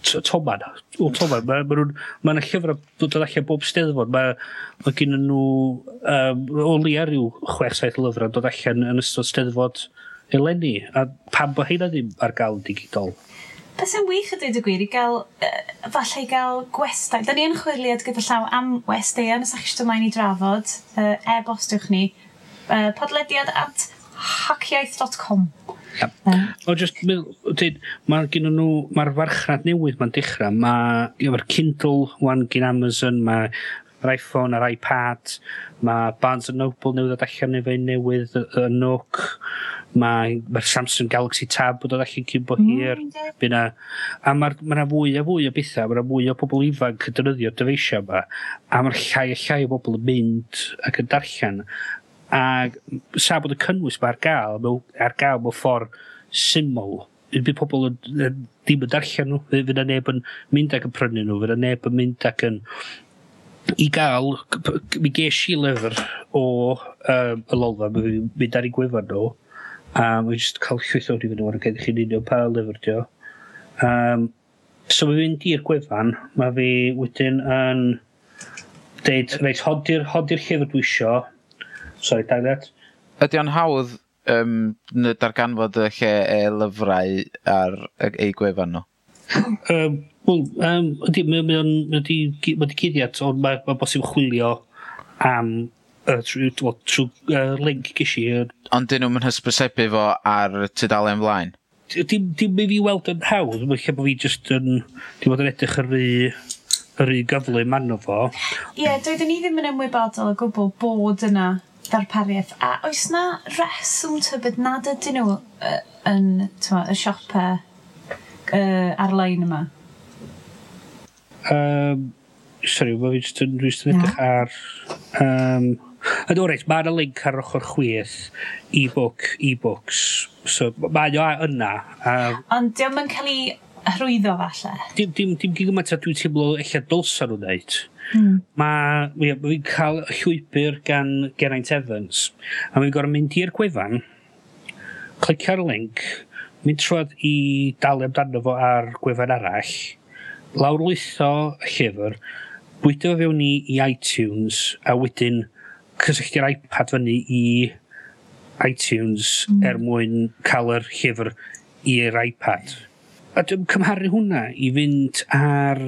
Toman. O, Toman. Mae ma nhw'n... Mae yna llyfr dod allan bob steddfod. Mae ma gen nhw... Um, o lia rhyw 6-7 lyfr yn dod allan yn ystod steddfod eleni. A pam bod heina ddim ar gael digidol? Beth sy'n wych y dweud y gwir i gael, uh, falle i gael gwestai. Da ni yn chwiliad gyda llaw am westai, yn ysach eisiau ymlaen i drafod, uh, e-bostiwch ni, uh, podlediad at hackiaeth.com. O, just, dweud, mae gen nhw, mae'r farchnad newydd mae'n dechrau. Mae'r ma Kindle, wan gen Amazon, mae'r iPhone, yr iPad, mae Barnes Noble newydd o allan efo un newydd, y Nook, mae ma Samsung Galaxy Tab bod o allan cyn bo mm, hir, mm, na, a mae ma fwy a fwy o bethau, mae fwy o bobl ifanc yn dynyddio'r dyfeisio yma, a mae'r llai a llai o bobl yn mynd ac yn darllen, a sa bod y cynnwys mae ar gael, mew, ar gael mewn ffordd syml, bydd pobl yn, yn, ddim yn darllen nhw, fydd yna neb yn mynd ac yn prynu nhw, fydd yna neb yn mynd ac yn... I gael, mi ges i lyfr o um, y lolfa, mae'n mynd ar ei gwefan nhw, a um, jyst cael llwyth o'r i fynd o'n gael chi'n unio pa lyfr di. Um, so mae'n mynd i'r gwefan, mae fi wedyn yn... Deud, reit, hodi'r, hodi llyfr dwi isio, Sorry, dau net. Ydy o'n hawdd um, darganfod y lle e lyfrau ar ei gwefan nhw? um, Wel, um, ydy, mae o'n ma digyddiad, ond mae ma bosib chwilio am uh, trwy uh, link gysi. Ond dyn nhw'n hysbysebu fo ar tydalen flaen? Dim, dim mi fi weld yn hawdd, mae lle bod fi just yn, dim bod yn edrych ar fi yr un gyflym anno fo. Ie, yeah, doeddwn ni ddim yn ymwybodol o gwbl bod yna ddarpariaeth. A oes na reswm tybed nad ydyn nhw uh, yn tyma, y siopa uh, ar-lein yma? Um, sorry, mae fi jyst yn edrych ar... Um, Ydw reit, mae yna link ar ochr chwith e-book, e-books. So, mae yna yna. Um, Ond diolch yn cael ei hrwyddo falle? Dim, dim, dim gymaint a dwi'n teimlo eich dylsa nhw'n neud. Mm. Mae fi'n cael llwybr gan Geraint Evans, a fi'n gorau mynd i'r gwefan, clicio'r link, mynd trwad i dalu amdano fo ar gwefan arall, lawrlwytho y llyfr, bwydo fewn i, i iTunes, a wedyn cysylltu'r iPad fyny i iTunes mm. er mwyn cael yr llyfr i'r iPad. A dwi'n cymharu hwnna i fynd ar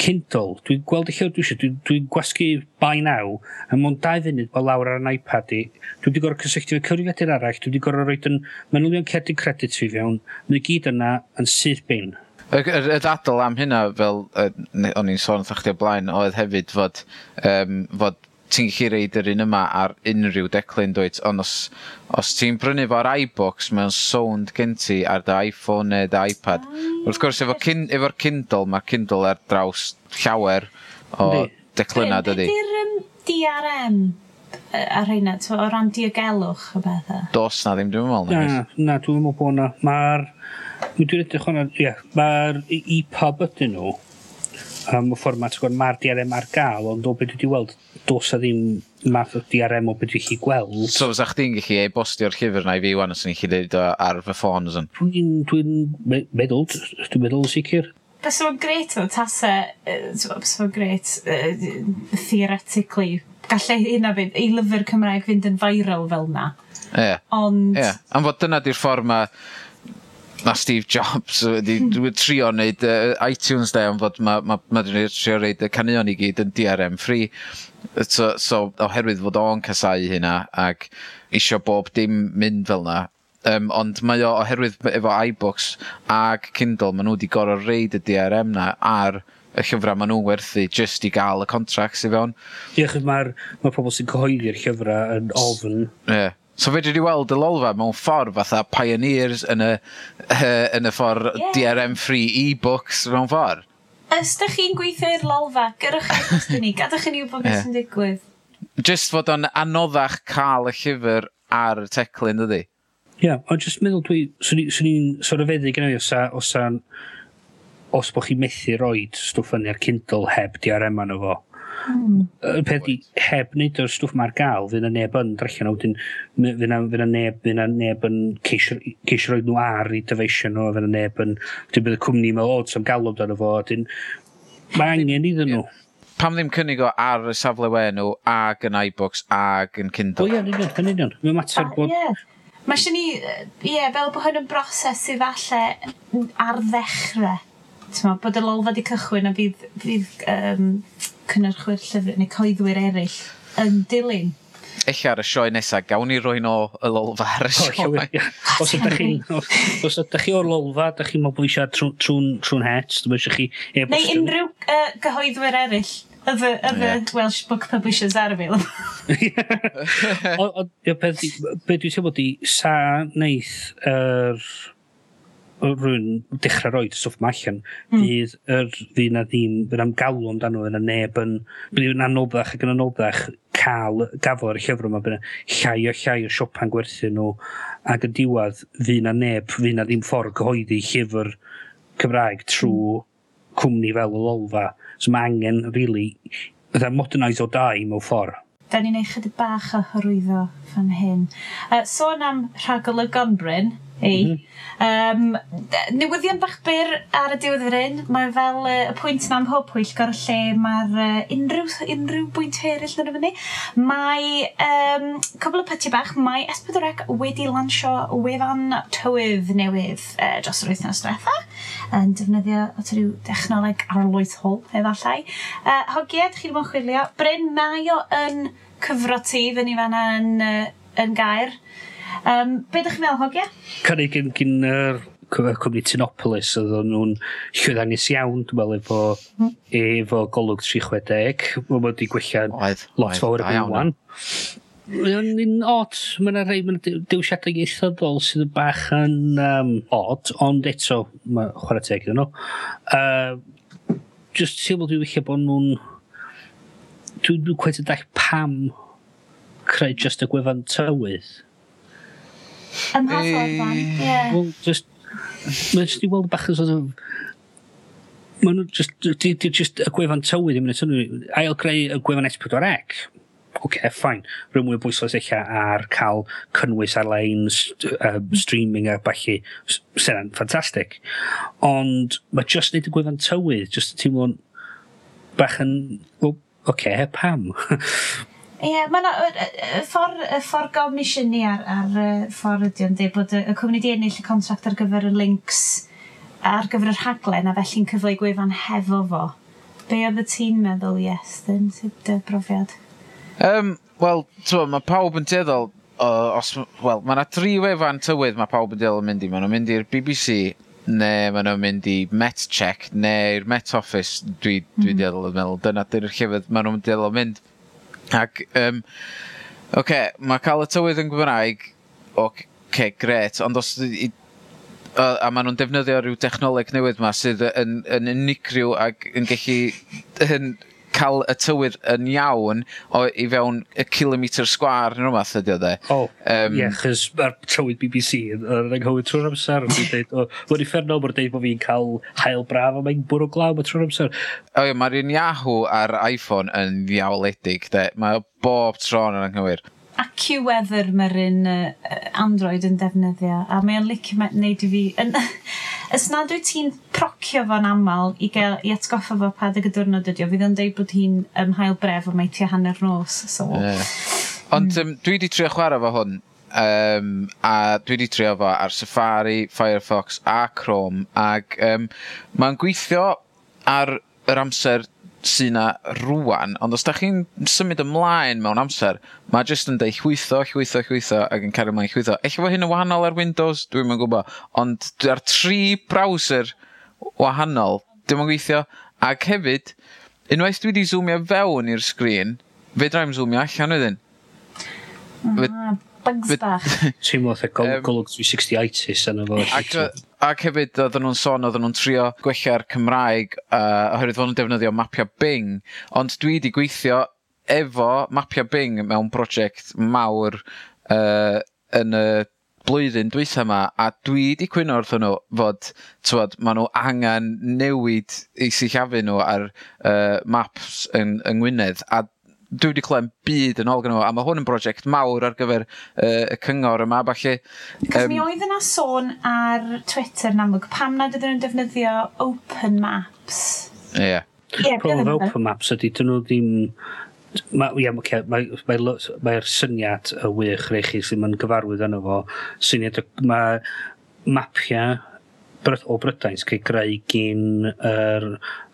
Kindle, dwi'n gweld y llyfr dwi eisiau, dwi'n dwi, gwasgu bai naw, a mwyn dau funud bod lawr ar yn iPad i, dwi wedi gorau cysylltu fe cyfrifiadur arall, dwi wedi gorau rhoi yn manylion cerdyn credit fi fewn, mae gyd yna yn syth bin. Y, y, y dadl am hynna, fel o'n i'n sôn wrthych chi o blaen, oedd hefyd fod, um, fod ti'n gallu reid yr un yma ar unrhyw declyn dweud, ond os, os ti'n prynu fo'r iBooks, mae'n sound gen ti ar dy iPhone neu dy iPad. Ah, Wrth gwrs, efo'r kin, efo Kindle, mae Kindle ar draws llawer o declynna, dydy. Be di'r um, DRM ar hynna, o ran diogelwch o bethau? Dos na ddim, dwi'n meddwl. Na, na, dwi'n meddwl bod na. Mae'r... Dwi'n edrych hwnna, ie, yeah, mae'r EPUB ydyn nhw um, y fformat, gwrdd mae'r DRM ar gael, ond o beth wedi weld, dos a ddim math o DRM o beth wedi chi gweld. So, fysa chdi'n gallu e-bostio'r llyfr na i fi, wan, os ni'n gallu dweud ar fy ffôn, ysyn? Dwi'n dwi meddwl, dwi'n meddwl sicr. Bys o'n greit o'n tasau, uh, bys o'n greit, uh, theoretically, gallai hynna fynd, ei lyfr Cymraeg fynd yn viral fel na. Ie. Yeah. Ond... Ie, yeah. am fod dyna di'r ffordd mae na Steve Jobs wedi trio wneud uh, iTunes de, ond fod mae ma, ma trio wneud y canuon i gyd yn DRM free. So, so oherwydd fod o'n casau hynna ac isio bob dim mynd fel na, Um, ond mae o oherwydd efo iBooks ag Kindle, maen nhw wedi gorau reid y DRM na ar y llyfrau maen nhw'n werthu just i gael y contracts i fewn. Ie, mae'r ma pobl sy'n cyhoeddi'r llyfrau yn ofn. Ie. Yeah. So fe dwi wedi weld y lolfa mewn ffordd fatha pioneers yn y, uh, yn y ffordd yeah. DRM free e-books mewn ffordd. Os da chi'n gweithio i'r lolfa, gyrwch chi'n ni, gadwch chi'n ni wybod beth sy'n digwydd. Just fod o'n anoddach cael y llyfr ar y teclyn ydy. Ie, yeah, ond just meddwl dwi, swn i'n sylweddedig yn ei osa, osa'n, os os bod chi'n methu roed stwff yn i'r Kindle heb DRM arno fo Hmm. Y peth i heb wneud o'r stwff mae'r gael, fydd yna neb yn drallan o, fydd yna neb, fydd yna neb yn ceisio roed nhw ar i dyfeisio nhw, fydd yna neb yn, wedyn bydd y cwmni mewn o, ti'n galw amdano fo, wedyn mae angen iddyn nhw. Pam ddim cynnig o ar y safle we nhw, ag yn iBooks, ag yn Kindle? O ie, yn union, yn union. Mae'n mater bod... Mae eisiau ni, ie, fel bod hyn yn broses sydd falle ar ddechrau ma, bod y lolfa wedi cychwyn a bydd, bydd um, cynnyrchwyr llyfr neu coeddwyr eraill yn dilyn Ella ar y sioe nesaf, gawn ni roi o y lolfa ar y sioe. Os ydych chi, os ydych chi o'r lolfa, ydych chi'n meddwl eisiau trwy'n trw, het, dwi'n eisiau chi... E Neu unrhyw uh, gyhoeddwyr eraill y fy, yeah. Welsh Book Publishers ar y fil. Ond be dwi'n teimlo di, sa neith yr er rwy'n dechrau roed stwff ma allan, mm. fydd yr fydd na ddim, fydd am galw amdano yna neb yn, bydd yn anoddach ac yn anoddach cael gafo ar y llyfr yma, bydd llai o llai o siopa'n gwerthu nhw, ac yn diwedd fydd na neb, fydd na ddim ffordd gyhoeddi llyfr Cymraeg trwy hmm. cwmni fel y lolfa. So mae angen, really, ydy modernise o dau mewn ffordd. Da ni'n ei chydig bach o hyrwyddo fan hyn. Uh, sôn am rhagolygon Bryn, ei. Mm -hmm. um, newyddion bach byr ar y diwedd yr un, mae fel uh, y pwynt yna ym mhob pwyllgor lle mae'r uh, unrhyw, unrhyw bwynt eraill yn y fyny. Mae um, cwbl o pytiau bach, mae S4C wedi lansio wefan tywydd newydd uh, dros yr wythnos diwetha yn defnyddio at rhyw dechnoleg arloesol, efallai. Uh, hogiad, ydych chi ddim yn chwilio. Bryn, mae o yn cyfro ti fyny fan yn, uh, yn gair. Um, be ydych chi'n meddwl, hogia? Cynnig gyn, gyn yr cwmni Tinopolis, oedd nhw'n llwyddiannus iawn, dwi'n meddwl, efo, mm. efo golwg 360. Mae wedi gwella lot fawr y bwywan. Mae'n un od, mae'n yna mae'n dewisiadau ieithyddol sydd yn bach yn um, od, ond eto, mae chwarae teg iddyn nhw. Uh, just teimlo dwi'n wyllio bod nhw'n... Dwi'n dwi cwet dall pam creu just y gwefan tywydd Ym pa ffordd fan, ie. Wel, just, mae'n just i weld bach yn sort of, Mae nhw just, di, di just y gwefan tywydd yn mynd ail greu y gwefan S4C. OK, fine. Rwy'n mwy o bwysles eich ar cael cynnwys ar-lein, um, streaming a bachu. Sy'n ffantastig. Ond mae just neud y gwefan tywydd, just y teimlo'n bach yn, well, OK, pam? Ie, yeah, mae'n y ffordd ffor gofnisiynu ar, ar y ffordd ydy o'n dweud bod y, y cwmni di ennill y contract ar gyfer y links ar gyfer y rhaglen a felly'n cyfle gwefan hefo fo. Be oedd y ti'n meddwl, yes, dyn, sydd y brofiad? Um, Wel, mae pawb yn teddol, uh, os, wel, mae yna tri wefan tywydd mae pawb yn teddol yn mynd i. Mae nhw'n mynd i'r BBC, neu mae nhw'n mynd i Met Check, neu'r Met Office, dwi, dwi mm. deddol yn meddwl. Dyna dy'r llefydd mae nhw'n deddol yn mynd. Ac, um, oce, okay, mae cael y tywydd yn Gymraeg, oce, okay, gret, ond os i, a, a maen nhw'n defnyddio rhyw technoleg newydd yma sydd yn, yn unigryw ac yn gallu yn, cael y tywydd yn iawn o, i fewn y kilometr sgwar yn rhywbeth ydy o dde. O, um, ie, chys mae'r tywydd BBC yn yr anghywir trwy'r amser. Mae'n effernol, mae'n dweud bod fi'n cael hael braf a mae'n bwrw glaw mae trwy'r amser. O ie, mae'r un Yahoo ar iPhone yn ddiawledig, de. Mae bob tron yn anghywir. Acu Weather mae'r un uh, Android yn defnyddio, a mae'n licio gwneud i fi... Ys nad wyt ti'n procio fo'n aml i, gael, i atgoffa fo pa dy y ydi o? Fydd yn dweud bod hi'n um, hael bref o mae ti hanner nos. So. Yeah. Ond mm. um, dwi wedi trio chwarae fo hwn um, a dwi wedi trio fo ar Safari, Firefox a Chrome ac um, mae'n gweithio ar yr amser sy'n na rwan, ond os da chi'n symud ymlaen mewn amser, mae jyst yn deud llwytho, llwytho, llwytho, ac yn cario ymlaen llwytho. Eich fod hyn yn wahanol ar Windows, dwi'n yn gwybod, ond ar tri browser wahanol, dwi'n yn gweithio, ac hefyd, unwaith dwi wedi zoomio fewn i'r sgrin, fe dra'i'n zoomio allan wedyn. Ah, bugs bach. Ti'n Teimlo fatha Golwg 360-itis yna fo. Ac, ac hefyd, oedden nhw'n sôn, oedden nhw'n trio gwella'r Cymraeg, uh, oherwydd fod nhw'n defnyddio mapio Bing, ond dwi wedi gweithio efo mapio Bing mewn prosiect mawr uh, yn y blwyddyn dweitha yma, a dwi wedi cwyno wrth nhw fod, tywod, maen nhw angen newid i sillafu nhw ar uh, maps yn, yng Ngwynedd, a dwi wedi clywed byd yn ôl gan nhw, a mae hwn yn brosiect mawr ar gyfer uh, y cyngor yma, falle. Cos um, mi oedd yna sôn ar Twitter yn amlwg, pam nad ydyn nhw'n defnyddio open maps? Ie. Yeah. Yeah, Problem efo open maps ydy, dyn nhw ddim... Mae'r yeah, okay, mae, mae, mae syniad y wych rei chi sydd yn gyfarwydd yno fo. Syniad mae mapiau o Brydain sy'n cael greu gyn yr,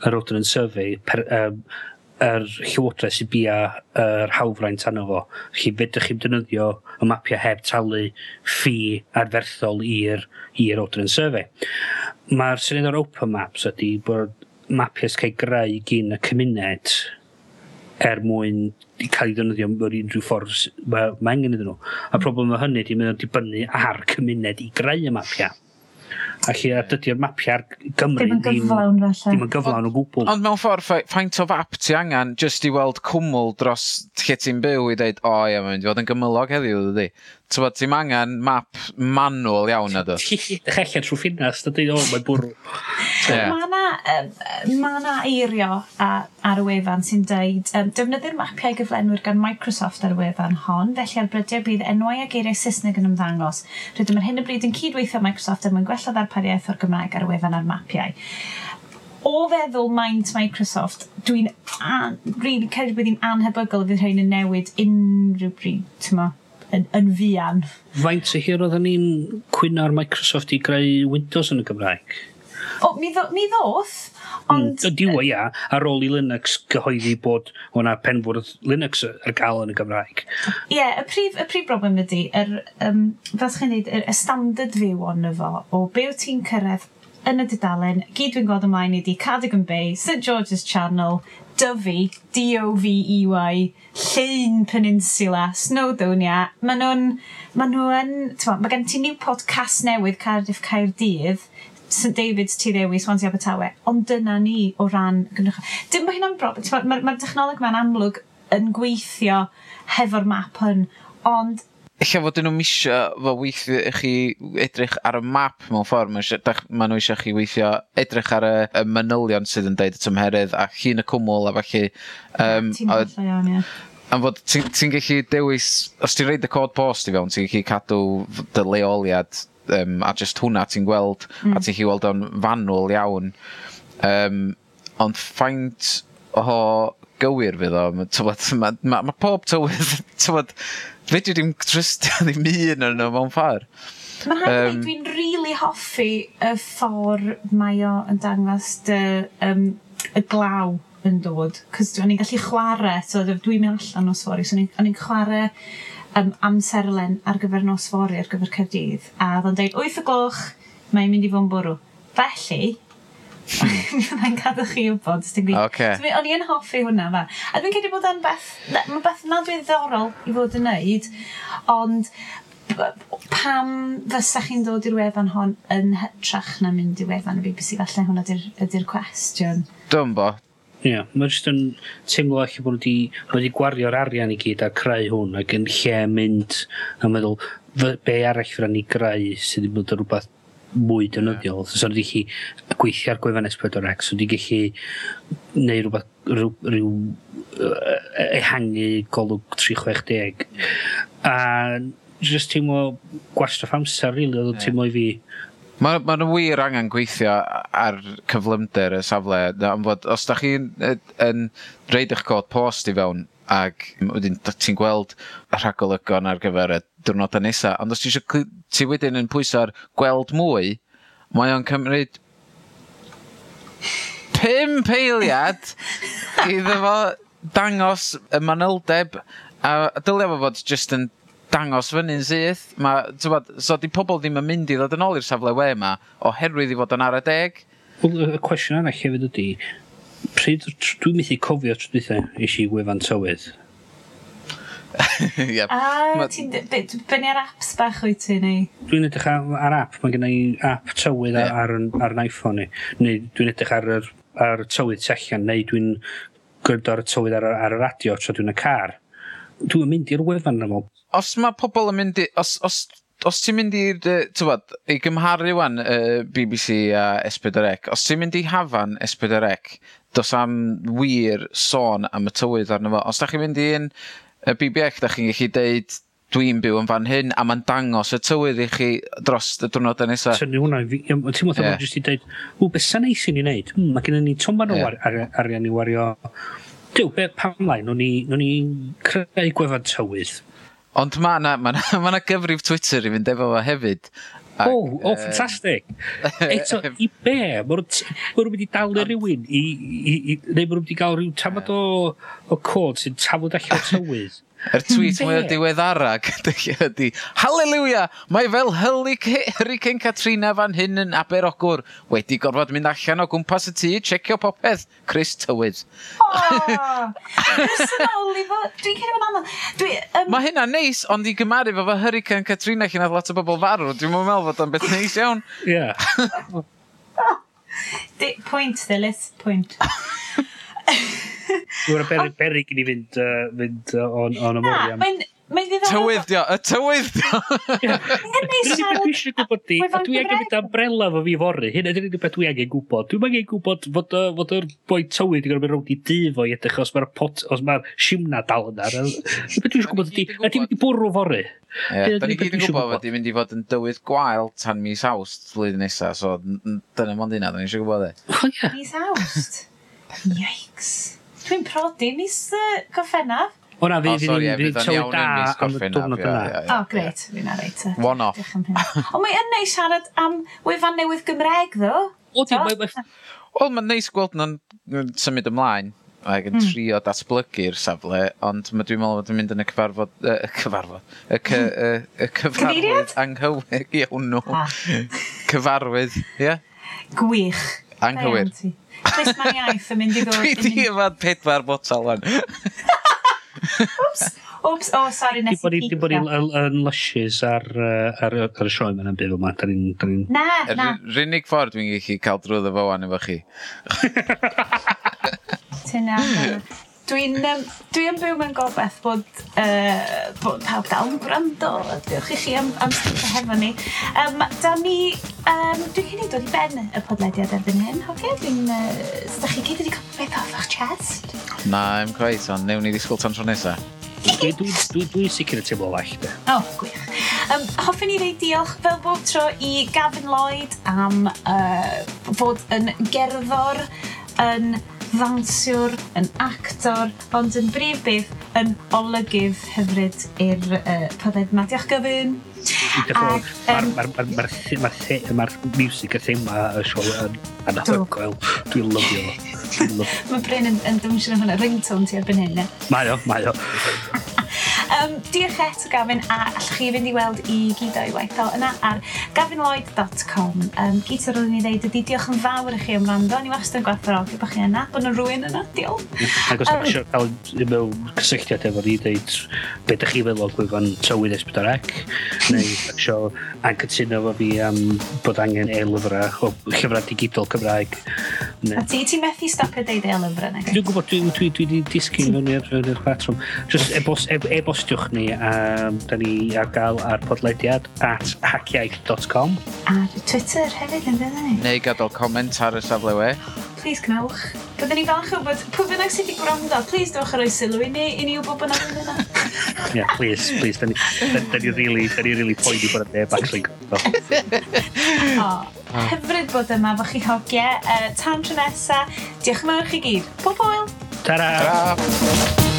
yr Odden Survey per, um, yr llywodraeth sy'n bia yr hawfraint anno fo. Chi fedrwch chi'n defnyddio y mapiau heb talu ffi adferthol i'r i'r Odrin Survey. Mae'r syniad o'r Open Maps ydy bod mapiau sy'n cael greu gyn y cymuned er mwyn i cael ei ddefnyddio mewn unrhyw ffordd mae, mae angen iddyn nhw. A problem o hynny ydy mae'n dibynnu ar cymuned i greu y mapiau. Felly, a dydy'r mapiau'r Gymru ddim yn gyflawn felly. Ddim yn gyflawn o gwbl. Ond mewn ffordd, faint o fap ti angen just i weld cwmwl dros lle ti'n byw i ddeud, o oh, ia, mae'n mynd i fod yn gymylog heddiw, dydy. Ti'n bod, ti'n angen map manwl iawn ydo. Chellen trwy ffinas, dydy, o, mae'n bwrw. Mae na, ma na eirio ar y wefan sy'n deud, um, defnyddir mapiau gyflenwyr gan Microsoft ar y wefan hon, felly ar arbrydiau bydd enwau a geiriau Saesneg yn ymddangos. Rydym ar hyn y bryd yn cydweithio Microsoft er mwyn gwella ddarpar darpariaeth o'r Gymraeg ar wefan a'r mapiau. O feddwl maint Microsoft, dwi'n really credu bod hi'n anhebygol fydd rhain yn newid unrhyw bryd, ti'n yn, yn fian. Faint o hir oedden ni'n cwyno ar Microsoft i greu Windows yn y Gymraeg? O, mi, ddo, mi ddoth, hmm, ond... Mm, Ydy ia, ar ôl i Linux gyhoeddi bod hwnna penfwrdd Linux ar gael yn y Gymraeg. Ie, yeah, y, prif, y prif broblem ydy, er, um, fel chi'n neud, y standard fyw ond efo, o be wyt ti'n cyrraedd yn y dudalen, gyd dwi'n gweld ymlaen ydi Cardigan Bay, St George's Channel, Dyfi, D-O-V-E-Y, Llein Peninsula, Snowdonia. Maen nhw'n... Maen nhw'n... Mae gen ti Newport Cas Newydd, Cardiff Caerdydd, St David's tu ddewi, Swansea Abertawe, ond dyna ni o ran gynrychol. Dim bod hynna'n broblem, mae'r ma, ma, ma dechnoleg amlwg yn gweithio hefo'r map hyn, ond Ella fod nhw'n misio fo weithio i chi edrych ar y map mewn ffordd, mae ma nhw eisiau chi weithio edrych ar y, y manylion sydd yn deud y tymherydd a chi'n y cwmwl a falle... Um, Ti'n iawn, ie. Am fod ti'n ti gallu dewis, os ti'n reid y cod post i fewn, ti'n gallu cadw dy leoliad um, a just hwnna ti'n gweld, mm. a hmm. ti'n chi weld o'n fanwl iawn. Um, ond ffaint o gywir fydd o, mae ma, ma ma pob tywydd, tywed, fe dwi ddim trystio ddim un yn nhw mewn ffordd. Mae'n rhaid um, dwi'n rili really hoffi y ffordd mae o yn dangos dy, um, y glaw yn dod. Cos o'n i'n gallu chwarae, so dwi'n mynd allan o sori, so o'n i'n chwarae um, amserlen ar gyfer nos fori ar gyfer cydydd. A oedd o'n dweud, 8 o gloch, mae'n mynd i fod yn bwrw. Felly, mae'n cadw chi wybod. Okay. So, o'n i'n hoffi hwnna fa. A dwi'n credu bod yn beth, mae'n beth nad dwi'n ddorol i fod yn neud, ond pam fysa chi'n dod i'r wefan hon yn hytrach na mynd i wefan y BBC? Falle hwnna ydy'r cwestiwn. Dwi'n bo, Ie, yeah, mae jyst yn teimlo eich bod wedi, wedi gwario'r arian i gyd a creu hwn ac yn lle mynd a meddwl be arall fydd ni greu sydd wedi bod yn rhywbeth mwy dynyddiol. Yeah. So, wedi chi gweithio ar gwefan S4X, wedi gallu neu rhywbeth, rhyw, rhyw uh, e, ehangu golwg 360. A jyst teimlo gwastraff amser, rili, really, oedd yeah. teimlo i fi Mae ma nhw wir angen gweithio ar cyflymder y safle, am fod os da chi'n yn reid eich cod post i fewn ac wedyn ti'n gweld rhagolygon ar gyfer y diwrnodau nesaf, ond os ti, isio, ti wedyn yn pwyso ar gweld mwy, mae o'n cymryd pum peiliad iddo fo dangos y manyldeb a dylio fo fod jyst yn dangos fyny'n syth. Ma, tywad, so di pobl ddim yn mynd i ddod yn ôl i'r safle we yma oherwydd i fod yn ar y deg. Wel, y cwestiwn arall hefyd ydy, pryd dwi'n methu cofio trwy dweitha eisiau wefan tywydd? yep. A ma... ti'n benni ar apps bach wyt ti neu? Dwi'n edrych ar, ar app, mae gen i app tywydd yeah. ar, ar, ar iPhone ni. Neu dwi'n edrych ar, ar, ar tywydd tu allan, neu dwi'n gwrdd ar y tywydd ar, ar y radio tra dwi'n y car dwi'n mynd i'r wefan yma. Os mae pobl yn mynd i... Os, os, os ti'n mynd i'r... Tywad, i gymharu wan uh, BBC a S4C, os ti'n mynd i hafan S4C, dos am wir sôn am y tywydd arno fo. Os da chi'n mynd i'n un BBC, da chi'n gallu deud dwi'n byw yn fan hyn, a mae'n dangos y tywydd i chi dros y diwrnod yn nesaf. Tynnu hwnna, ti'n meddwl yeah. jyst i dweud, ww, beth sy'n neis i ni wneud? Hmm, mae gennym ni tomban o yeah. ar, arian i wario Dyw, be, pam lai, nhw'n ni, nhw ni creu gwefan tywydd. Ond mae yna ma na, ma na gyfrif Twitter i fynd efo fo hefyd. Ac, oh, oh, uh, ffantastig. Eto, i be? Mae nhw'n mynd i dalu rhywun i, i, i, neu mae nhw'n mynd i gael rhyw tamad o, o cod sy'n tafod allan o tywydd. Yr er tweet mwy o diweddarag ydy, Halleluja, Mae fel Hurricane Katrina fan hyn yn Aberogwr wedi gorfod mynd allan o gwmpas y tŷ, checio popeth, Chris Tywydd. O! Personoli fo, dwi'n cyn o'n anodd. Um... Mae hynna neis, ond i gymaru fo fo Hurricane Katrina lle nad lot o bobl farw, dwi'n mwyn meddwl fod o'n beth neis iawn. Ie. Yeah. Pwynt, Dylis, pwynt. Dwi'n berig, berig i ni fynd, uh, fynd uh, on, on y Na, mae'n ddiddorol... Tywydd dio, y tywydd dio! Dwi eisiau gwybod di, a dwi angen mynd ambrella fo fi fory. Hyn ydy'n unig beth dwi angen gwybod. Dwi'n angen gwybod fod, fod yr boi tywydd i gorfod mynd rownd i dŷ fo i edrych os mae'r pot, os mae'r siwna dal yna. Beth dwi eisiau gwybod ydi, ydy mynd i bwrw fory. Ie, da ni gyd yn gwybod fod i'n mynd i fod yn dywydd gwael tan mis awst flwyddyn nesaf, so dyna mond hynna, da ni eisiau gwybod e. O ie. Mis awst? Yikes. Dwi'n prodi mis uh, goffennaf. O na, fydd oh, ni'n rhaid tyw da am y diwrnod yna. O, greit, fi'n arreit. One off. o, mae yn neis siarad am wefan newydd Gymreg, ddo. O, ti, Wel, mae'n neis gweld nhw'n symud ymlaen ac yn mm. trio datblygu'r safle, ond mae dwi'n meddwl bod yn mynd yn y cyfarfod, y uh, cyfarfod, y, cy, uh, y cyfarwydd anghywir iawn nhw. Ah. cyfarwydd, ie? Yeah? Gwych. Anghywir lle mae'n iaith yn mynd i ddod... Dwi di yfad pedwar botel wan. Oops, oops, oh, sorry, nes i pica. Di bod ni'n lushes ar, ar, ar y sioe mae'n byw yma. Da ni'n... Na, na. Yr unig ffordd dwi'n gallu cael drwyddo fo wan efo chi. Ti'n iawn. Dwi'n um, dwi byw mewn gobeith bod, uh, bod pawb dal yn gwrando. Diolch i chi am, am sgwrs hefo ni. Um, da ni, um, dwi'n hynny dod i ben y podlediad erbyn hyn, hoge? Dwi'n, uh, da chi gyd wedi cael beth off o'ch chest? Na, I'm great, ond newn ni ddisgwyl tan tro nesaf. Dwi'n dwi, dwi, dwi sicr y teimlo well, de. O, oh, gwych. Um, hoffwn i ddeud diolch fel bob tro i Gavin Lloyd am uh, fod yn gerddor yn ddansiwr, yn actor, ond yn brif beth yn olygydd hyfryd i'r uh, podedd yma. Diolch gyfyn. Mae'r ma ma ma ma music a thema y sioe yn anhygoel. Dwi'n lyfio fo. Mae Bryn yn, yn dymsio hwnna ringtone ti erbyn hyn, ne? Mae o, mae o. Um, diolch eto Gavin a allwch chi fynd i weld i gyd o'i waith o yna ar gafinloyd.com. Um, gyd o'r rwy'n i ddeud ydy diolch yn fawr i chi am rando. Ni wastad yn gwerthfawrogi bod chi yna, bod nhw'n rwy'n yna. Diolch. Ac os ydych chi'n cael mewn cysylltiad efo ni ddeud beth ydych chi'n feddwl o gwefan tywydd esbydorec neu eisiau angytuno efo fi am bod angen e-lyfrau o llyfrau digidol Cymraeg. A ti, ti'n methu stopio deud e-lyfrau? Dwi'n gwybod, dwi wedi disgyn mewn i'r patrwm. Just e-bost e-, Cwestiwch ni um, da ni ar gael ar podlediad at hackiaeth.com. Ar Twitter hefyd yn fydda ni. Neu gadael comment ar y safle we. Please gnewch Byddwn ni falch o bod pwy bynnag sydd wedi gwrando, please dewch ar oes sylw i ni, i ni wybod bod yna'n yna. Yeah, please, please, da ni, da, da ni really, da ni really poeni bod y neb actually gwrando. Hyfryd bod yma fo chi hogiau. Uh, tan tro nesa, diolch yn fawr chi gyd. Pob hwyl! Ta-ra! Ta-ra!